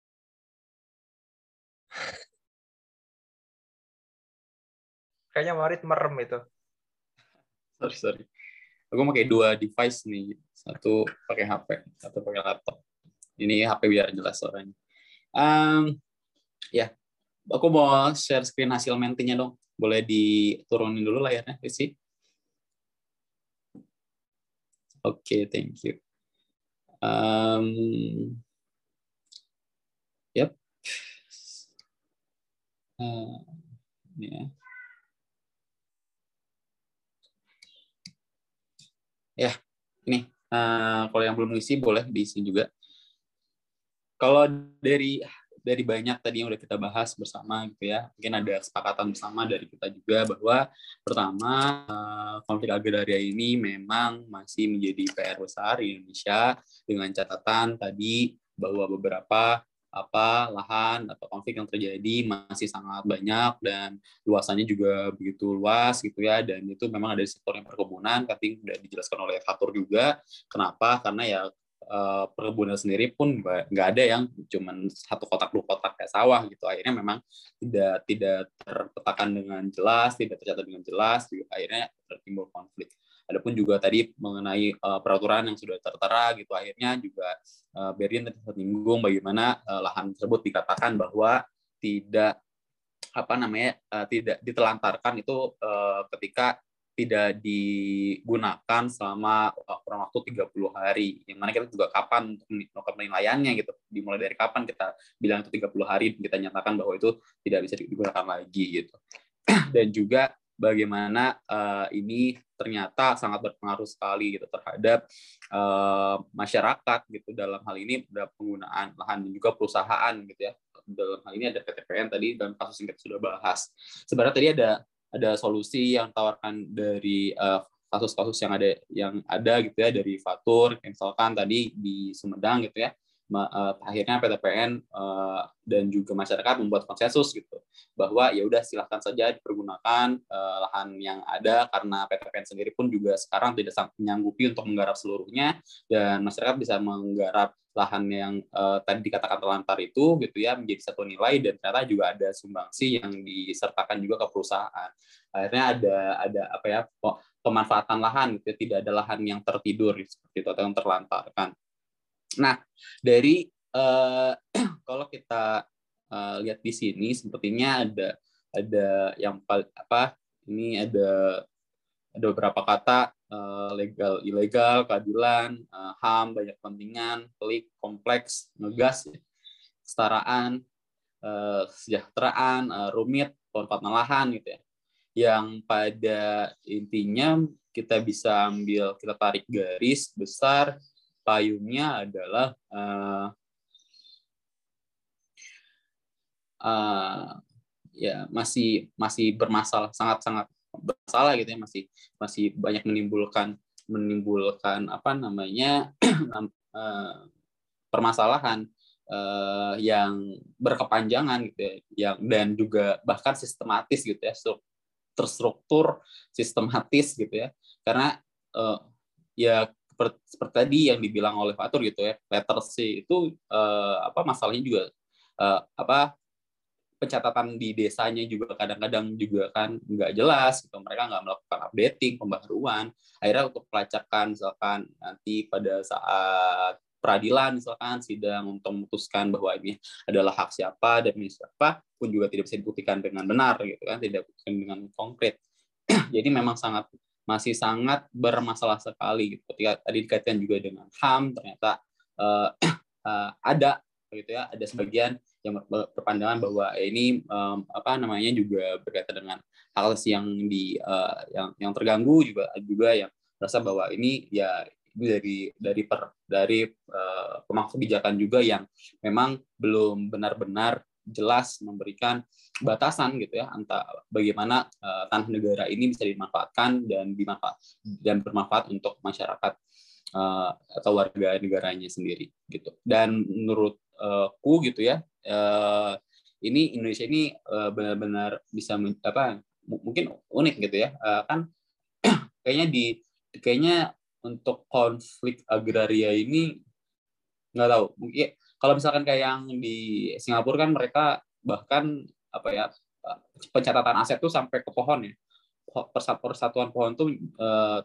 Kayaknya Marit merem itu. Sorry, sorry. Aku pakai dua device nih. Satu pakai HP, satu pakai laptop. Ini HP biar jelas suaranya. Um, ya, aku mau share screen hasil mentinya dong. Boleh diturunin dulu layarnya, Rizky? Oke, okay, thank you. Um, Uh, ya. Ya, ini uh, kalau yang belum diisi boleh diisi juga. kalau dari dari banyak tadi yang udah kita bahas bersama gitu ya mungkin ada kesepakatan bersama dari kita juga bahwa pertama eh, konflik agraria ini memang masih menjadi PR besar di Indonesia dengan catatan tadi bahwa beberapa apa lahan atau konflik yang terjadi masih sangat banyak dan luasannya juga begitu luas gitu ya dan itu memang ada di sektor yang perkebunan tapi sudah dijelaskan oleh Fatur juga. Kenapa? Karena ya uh, perkebunan sendiri pun nggak ada yang cuman satu kotak dua kotak kayak sawah gitu. Akhirnya memang tidak tidak terpetakan dengan jelas tidak tercatat dengan jelas akhirnya tertimbul konflik adapun juga tadi mengenai uh, peraturan yang sudah tertera gitu akhirnya juga uh, Berin tadi menyinggung bagaimana uh, lahan tersebut dikatakan bahwa tidak apa namanya uh, tidak ditelantarkan itu uh, ketika tidak digunakan selama kurang waktu 30 hari. Yang mana kita juga kapan untuk melakukan penilaiannya gitu. Dimulai dari kapan kita bilang itu 30 hari kita nyatakan bahwa itu tidak bisa digunakan lagi gitu. Dan juga bagaimana uh, ini ternyata sangat berpengaruh sekali gitu terhadap uh, masyarakat gitu. Dalam hal ini dalam penggunaan lahan dan juga perusahaan gitu ya. Dalam hal ini ada PTPN tadi dan kasus yang kita sudah bahas. Sebenarnya tadi ada ada solusi yang tawarkan dari eh, kasus-kasus yang ada yang ada gitu ya dari Fatur misalkan tadi di Sumedang gitu ya. Uh, akhirnya PTPN uh, dan juga masyarakat membuat konsensus gitu bahwa ya udah silahkan saja dipergunakan uh, lahan yang ada karena PTPN sendiri pun juga sekarang tidak menyanggupi untuk menggarap seluruhnya dan masyarakat bisa menggarap lahan yang uh, tadi dikatakan terlantar itu gitu ya menjadi satu nilai dan ternyata juga ada sumbangsi yang disertakan juga ke perusahaan. Akhirnya ada ada apa ya pemanfaatan lahan gitu ya, tidak ada lahan yang tertidur seperti itu atau yang terlantarkan. Nah, dari uh, kalau kita uh, lihat di sini sepertinya ada ada yang apa ini ada ada beberapa kata uh, legal ilegal keadilan uh, ham banyak kepentingan pelik kompleks ngegas ya, kesetaraan uh, kesejahteraan uh, rumit pemanfaatan lahan gitu ya. Yang pada intinya kita bisa ambil kita tarik garis besar payungnya adalah uh, uh, ya masih masih bermasalah sangat sangat bermasalah gitu ya masih masih banyak menimbulkan menimbulkan apa namanya uh, permasalahan uh, yang berkepanjangan gitu ya yang dan juga bahkan sistematis gitu ya terstruktur sistematis gitu ya. Karena uh, ya seperti tadi yang dibilang oleh Fatur gitu ya letter C itu uh, apa masalahnya juga uh, apa pencatatan di desanya juga kadang-kadang juga kan nggak jelas gitu. Mereka nggak melakukan updating pembaharuan. Akhirnya untuk pelacakan misalkan nanti pada saat peradilan misalkan sidang untuk memutuskan bahwa ini adalah hak siapa dan ini siapa pun juga tidak bisa dibuktikan dengan benar gitu kan tidak dibuktikan dengan konkret. Jadi memang sangat masih sangat bermasalah sekali gitu. Ketika tadi dikaitkan juga dengan HAM ternyata uh, uh, ada gitu ya, ada sebagian yang berpandangan bahwa ini um, apa namanya juga berkaitan dengan hal yang di uh, yang yang terganggu juga juga yang merasa bahwa ini ya itu dari dari per dari uh, pemangku kebijakan juga yang memang belum benar-benar jelas memberikan batasan gitu ya antara bagaimana uh, tanah negara ini bisa dimanfaatkan dan dimanfaat dan bermanfaat untuk masyarakat uh, atau warga negaranya sendiri gitu. Dan menurutku uh, gitu ya uh, ini Indonesia ini uh, benar-benar bisa apa mungkin unik gitu ya kan kayaknya di kayaknya untuk konflik agraria ini nggak tahu mungkin kalau misalkan kayak yang di Singapura kan mereka bahkan apa ya pencatatan aset tuh sampai ke pohon ya persatuan pohon tuh eh,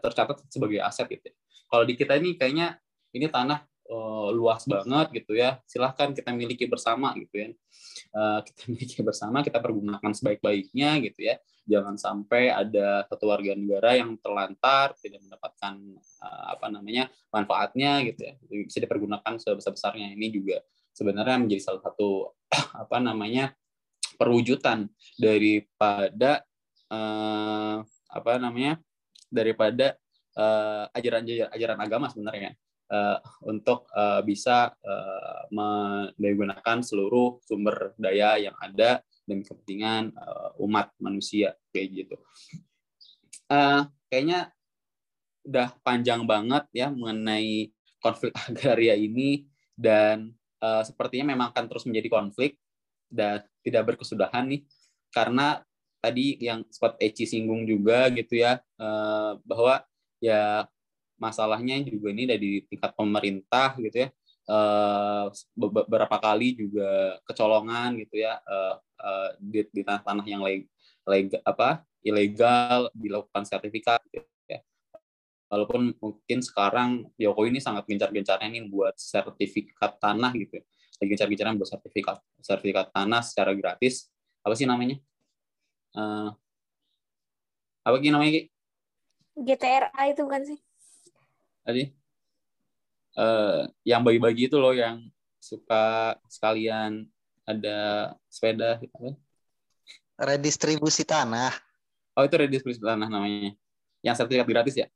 tercatat sebagai aset gitu. Ya. Kalau di kita ini kayaknya ini tanah uh, luas banget gitu ya. Silahkan kita miliki bersama gitu ya. Uh, kita miliki bersama, kita pergunakan sebaik-baiknya gitu ya. Jangan sampai ada satu warga negara yang terlantar tidak mendapatkan uh, apa namanya manfaatnya gitu ya. Bisa dipergunakan sebesar-besarnya. Ini juga sebenarnya menjadi salah satu apa namanya perwujudan daripada uh, apa namanya daripada uh, ajaran ajaran agama sebenarnya uh, untuk uh, bisa uh, menggunakan seluruh sumber daya yang ada demi kepentingan uh, umat manusia kayak gitu. Uh, kayaknya udah panjang banget ya mengenai konflik agraria ini dan uh, sepertinya memang akan terus menjadi konflik dan tidak berkesudahan nih karena tadi yang sempat Eci singgung juga gitu ya uh, bahwa ya masalahnya juga ini dari tingkat pemerintah gitu ya uh, beberapa kali juga kecolongan gitu ya uh, uh, di, tanah-tanah yang leg, leg, apa ilegal dilakukan sertifikat gitu ya. Walaupun mungkin sekarang Jokowi ini sangat gencar-gencarnya nih buat sertifikat tanah gitu ya. Lagi gencar-gencarnya buat sertifikat sertifikat tanah secara gratis. Apa sih namanya? Uh, apa sih namanya? GTRA itu kan sih? Tadi uh, yang bagi-bagi itu loh yang suka sekalian ada sepeda gitu kan? Redistribusi tanah. Oh itu redistribusi tanah namanya. Yang sertifikat gratis ya?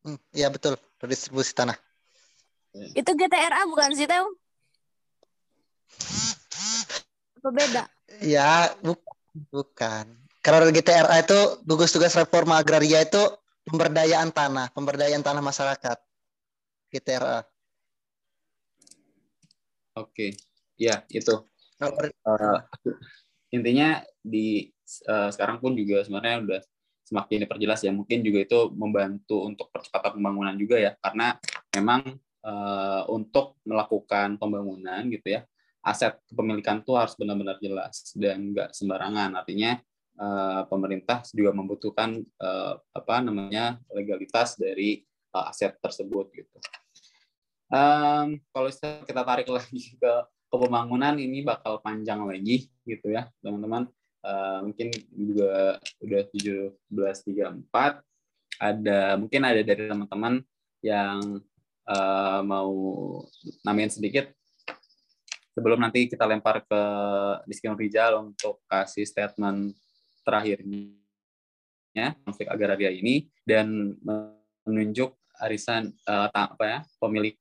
Hmm, iya betul, redistribusi tanah. Itu GTRA bukan sih, Teo? Apa beda? Ya, bu bukan. Kalau GTRA itu gugus tugas reforma agraria itu pemberdayaan tanah, pemberdayaan tanah masyarakat. GTRA. Oke, ya itu. Uh, intinya di uh, sekarang pun juga sebenarnya udah semakin diperjelas ya. Mungkin juga itu membantu untuk percepatan pembangunan juga ya, karena memang uh, untuk melakukan pembangunan gitu ya, aset kepemilikan itu harus benar-benar jelas dan nggak sembarangan. Artinya uh, pemerintah juga membutuhkan uh, apa namanya legalitas dari uh, aset tersebut gitu. Um, kalau kita tarik lagi ke, ke pembangunan ini bakal panjang lagi gitu ya teman-teman. Uh, mungkin juga udah 17.34 ada mungkin ada dari teman-teman yang uh, mau namain sedikit sebelum nanti kita lempar ke Rizky Rizal untuk kasih statement terakhirnya konflik agraria ini dan menunjuk arisan uh, apa ya pemilik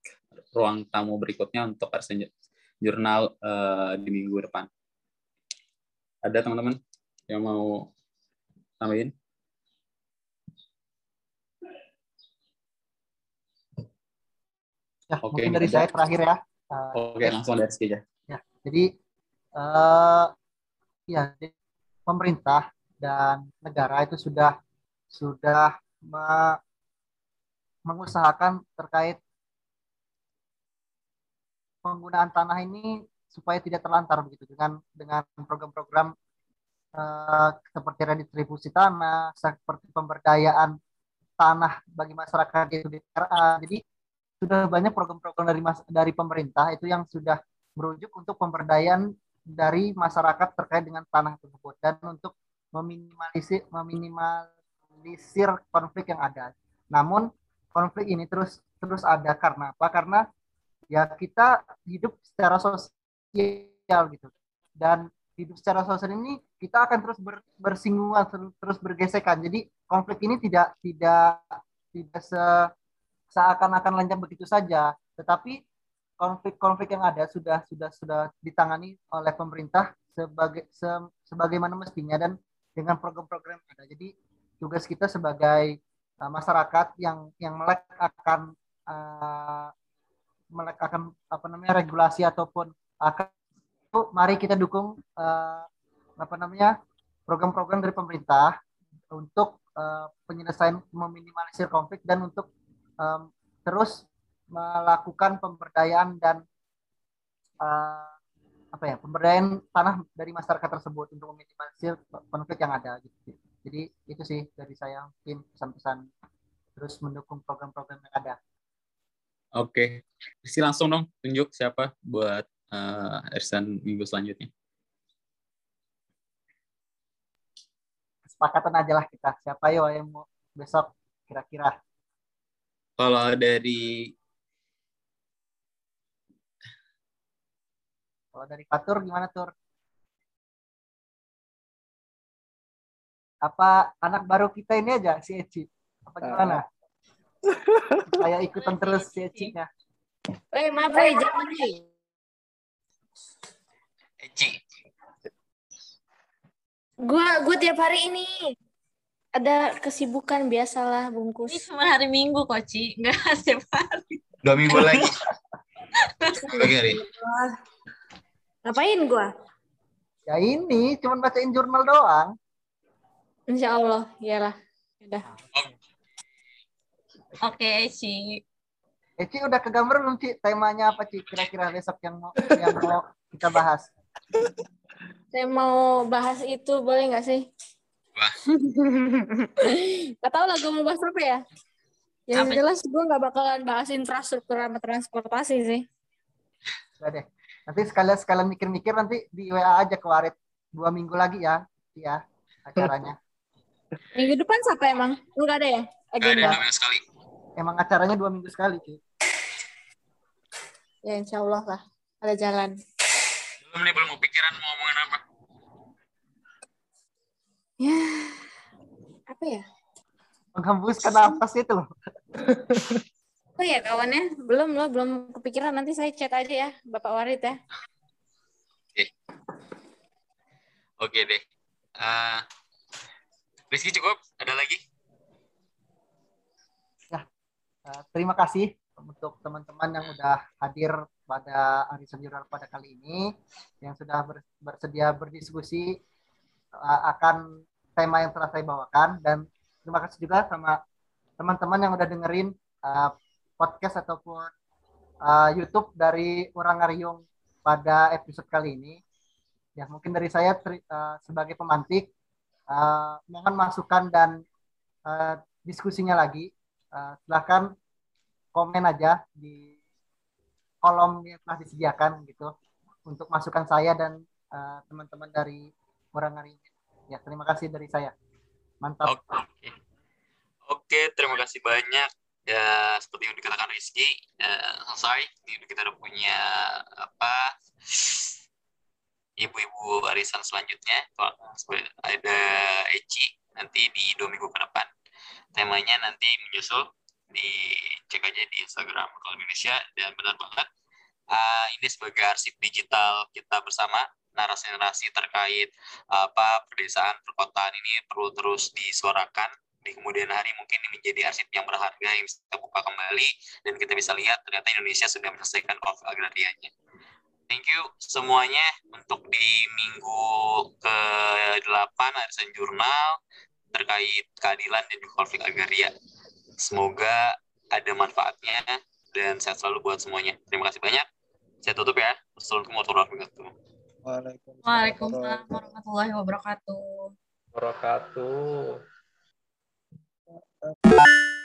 ruang tamu berikutnya untuk arisan jurnal uh, di minggu depan. Ada teman-teman yang mau tambahin? Ya, Oke, mungkin dari saya terakhir ya. Uh, Oke, langsung dari aja. Ya, jadi uh, ya pemerintah dan negara itu sudah sudah me, mengusahakan terkait penggunaan tanah ini supaya tidak terlantar begitu dengan dengan program-program uh, seperti redistribusi tanah, seperti pemberdayaan tanah bagi masyarakat itu di RA. Jadi sudah banyak program-program dari mas, dari pemerintah itu yang sudah merujuk untuk pemberdayaan dari masyarakat terkait dengan tanah tersebut dan untuk meminimalisir meminimalisir konflik yang ada. Namun konflik ini terus terus ada karena apa? Karena ya kita hidup secara sosial gitu. Dan hidup secara sosial ini kita akan terus ber, bersinggungan terus bergesekan. Jadi konflik ini tidak tidak tidak se seakan-akan lancar begitu saja, tetapi konflik-konflik yang ada sudah sudah sudah ditangani oleh pemerintah sebagai se, sebagaimana mestinya dan dengan program-program ada. Jadi tugas kita sebagai uh, masyarakat yang yang melek akan uh, melek akan apa namanya regulasi ataupun akan itu mari kita dukung uh, apa namanya program-program dari pemerintah untuk uh, penyelesaian meminimalisir konflik dan untuk um, terus melakukan pemberdayaan dan uh, apa ya pemberdayaan tanah dari masyarakat tersebut untuk meminimalisir konflik yang ada gitu. Jadi itu sih dari saya mungkin pesan-pesan terus mendukung program-program yang ada. Oke, okay. langsung dong tunjuk siapa buat uh, Ersan minggu selanjutnya. Kesepakatan aja lah kita. Siapa yo yang mau besok kira-kira? Kalau dari Kalau dari Fatur gimana Tur? Apa anak baru kita ini aja si Eci? Apa gimana? Saya ikutan terus si Eci-nya. Eh, maaf eh, jangan nih. Eci. Gua gua tiap hari ini ada kesibukan biasalah bungkus. Ini cuma hari Minggu kok, Ci. Enggak setiap hari. Dua minggu lagi. Lagi hari. Ngapain gua? Ya ini cuman bacain jurnal doang. Insya Allah, iyalah. Udah. Oke, Ci. Eci udah kegambar belum Ci? Temanya apa Ci? Kira-kira besok yang mau yang mau kita bahas? Saya mau bahas itu, boleh nggak sih? Wah. Gak tau lah gue mau bahas apa ya. Yang Apa? jelas gue nggak bakalan bahas infrastruktur sama transportasi sih. Udah deh. Nanti sekalian sekalian mikir-mikir nanti di WA aja ke Warit dua minggu lagi ya, ya acaranya. Minggu depan siapa emang? Lu gak ada ya? Gak ada Agenda. sekali. Emang acaranya dua minggu sekali Ci. Ya insya Allah lah. Ada jalan. Belum nih, belum kepikiran mau ngomongin apa. Ya, apa ya? Menghembuskan nafas itu loh. Apa ya kawannya? Belum loh, belum kepikiran. Nanti saya chat aja ya, Bapak Warid ya. Oke deh. Eh, Rizky cukup? Ada lagi? Uh, terima kasih untuk teman-teman yang udah hadir pada Arisan Jurnal pada kali ini, yang sudah ber- bersedia berdiskusi uh, akan tema yang telah saya bawakan, dan terima kasih juga sama teman-teman yang udah dengerin uh, podcast ataupun uh, YouTube dari Orang Ngariung pada episode kali ini. Ya mungkin dari saya teri- uh, sebagai pemantik, uh, mohon masukan dan uh, diskusinya lagi. Uh, silahkan komen aja di kolom yang telah disediakan gitu untuk masukan saya dan uh, teman-teman dari orang hari ini. Ya terima kasih dari saya. Mantap. Oke. Oke, terima kasih banyak. Ya, seperti yang dikatakan Rizky, eh, selesai. Kita udah punya apa ibu-ibu arisan selanjutnya. Ada Eci nanti di dua minggu ke depan. Temanya nanti menyusul dicek aja di Instagram kalau Indonesia dan benar banget uh, ini sebagai arsip digital kita bersama narasi-narasi terkait apa pedesaan perkotaan ini perlu terus disuarakan di kemudian hari mungkin ini menjadi arsip yang berharga yang bisa kita buka kembali dan kita bisa lihat ternyata Indonesia sudah menyelesaikan konflik agrarianya. Thank you semuanya untuk di minggu ke-8 Arisan Jurnal terkait keadilan dan juga konflik agraria. Semoga ada manfaatnya dan sehat selalu buat semuanya. Terima kasih banyak. Saya tutup ya. Assalamualaikum warahmatullahi wabarakatuh. Waalaikumsalam warahmatullahi wabarakatuh. Wabarakatuh. Tchau.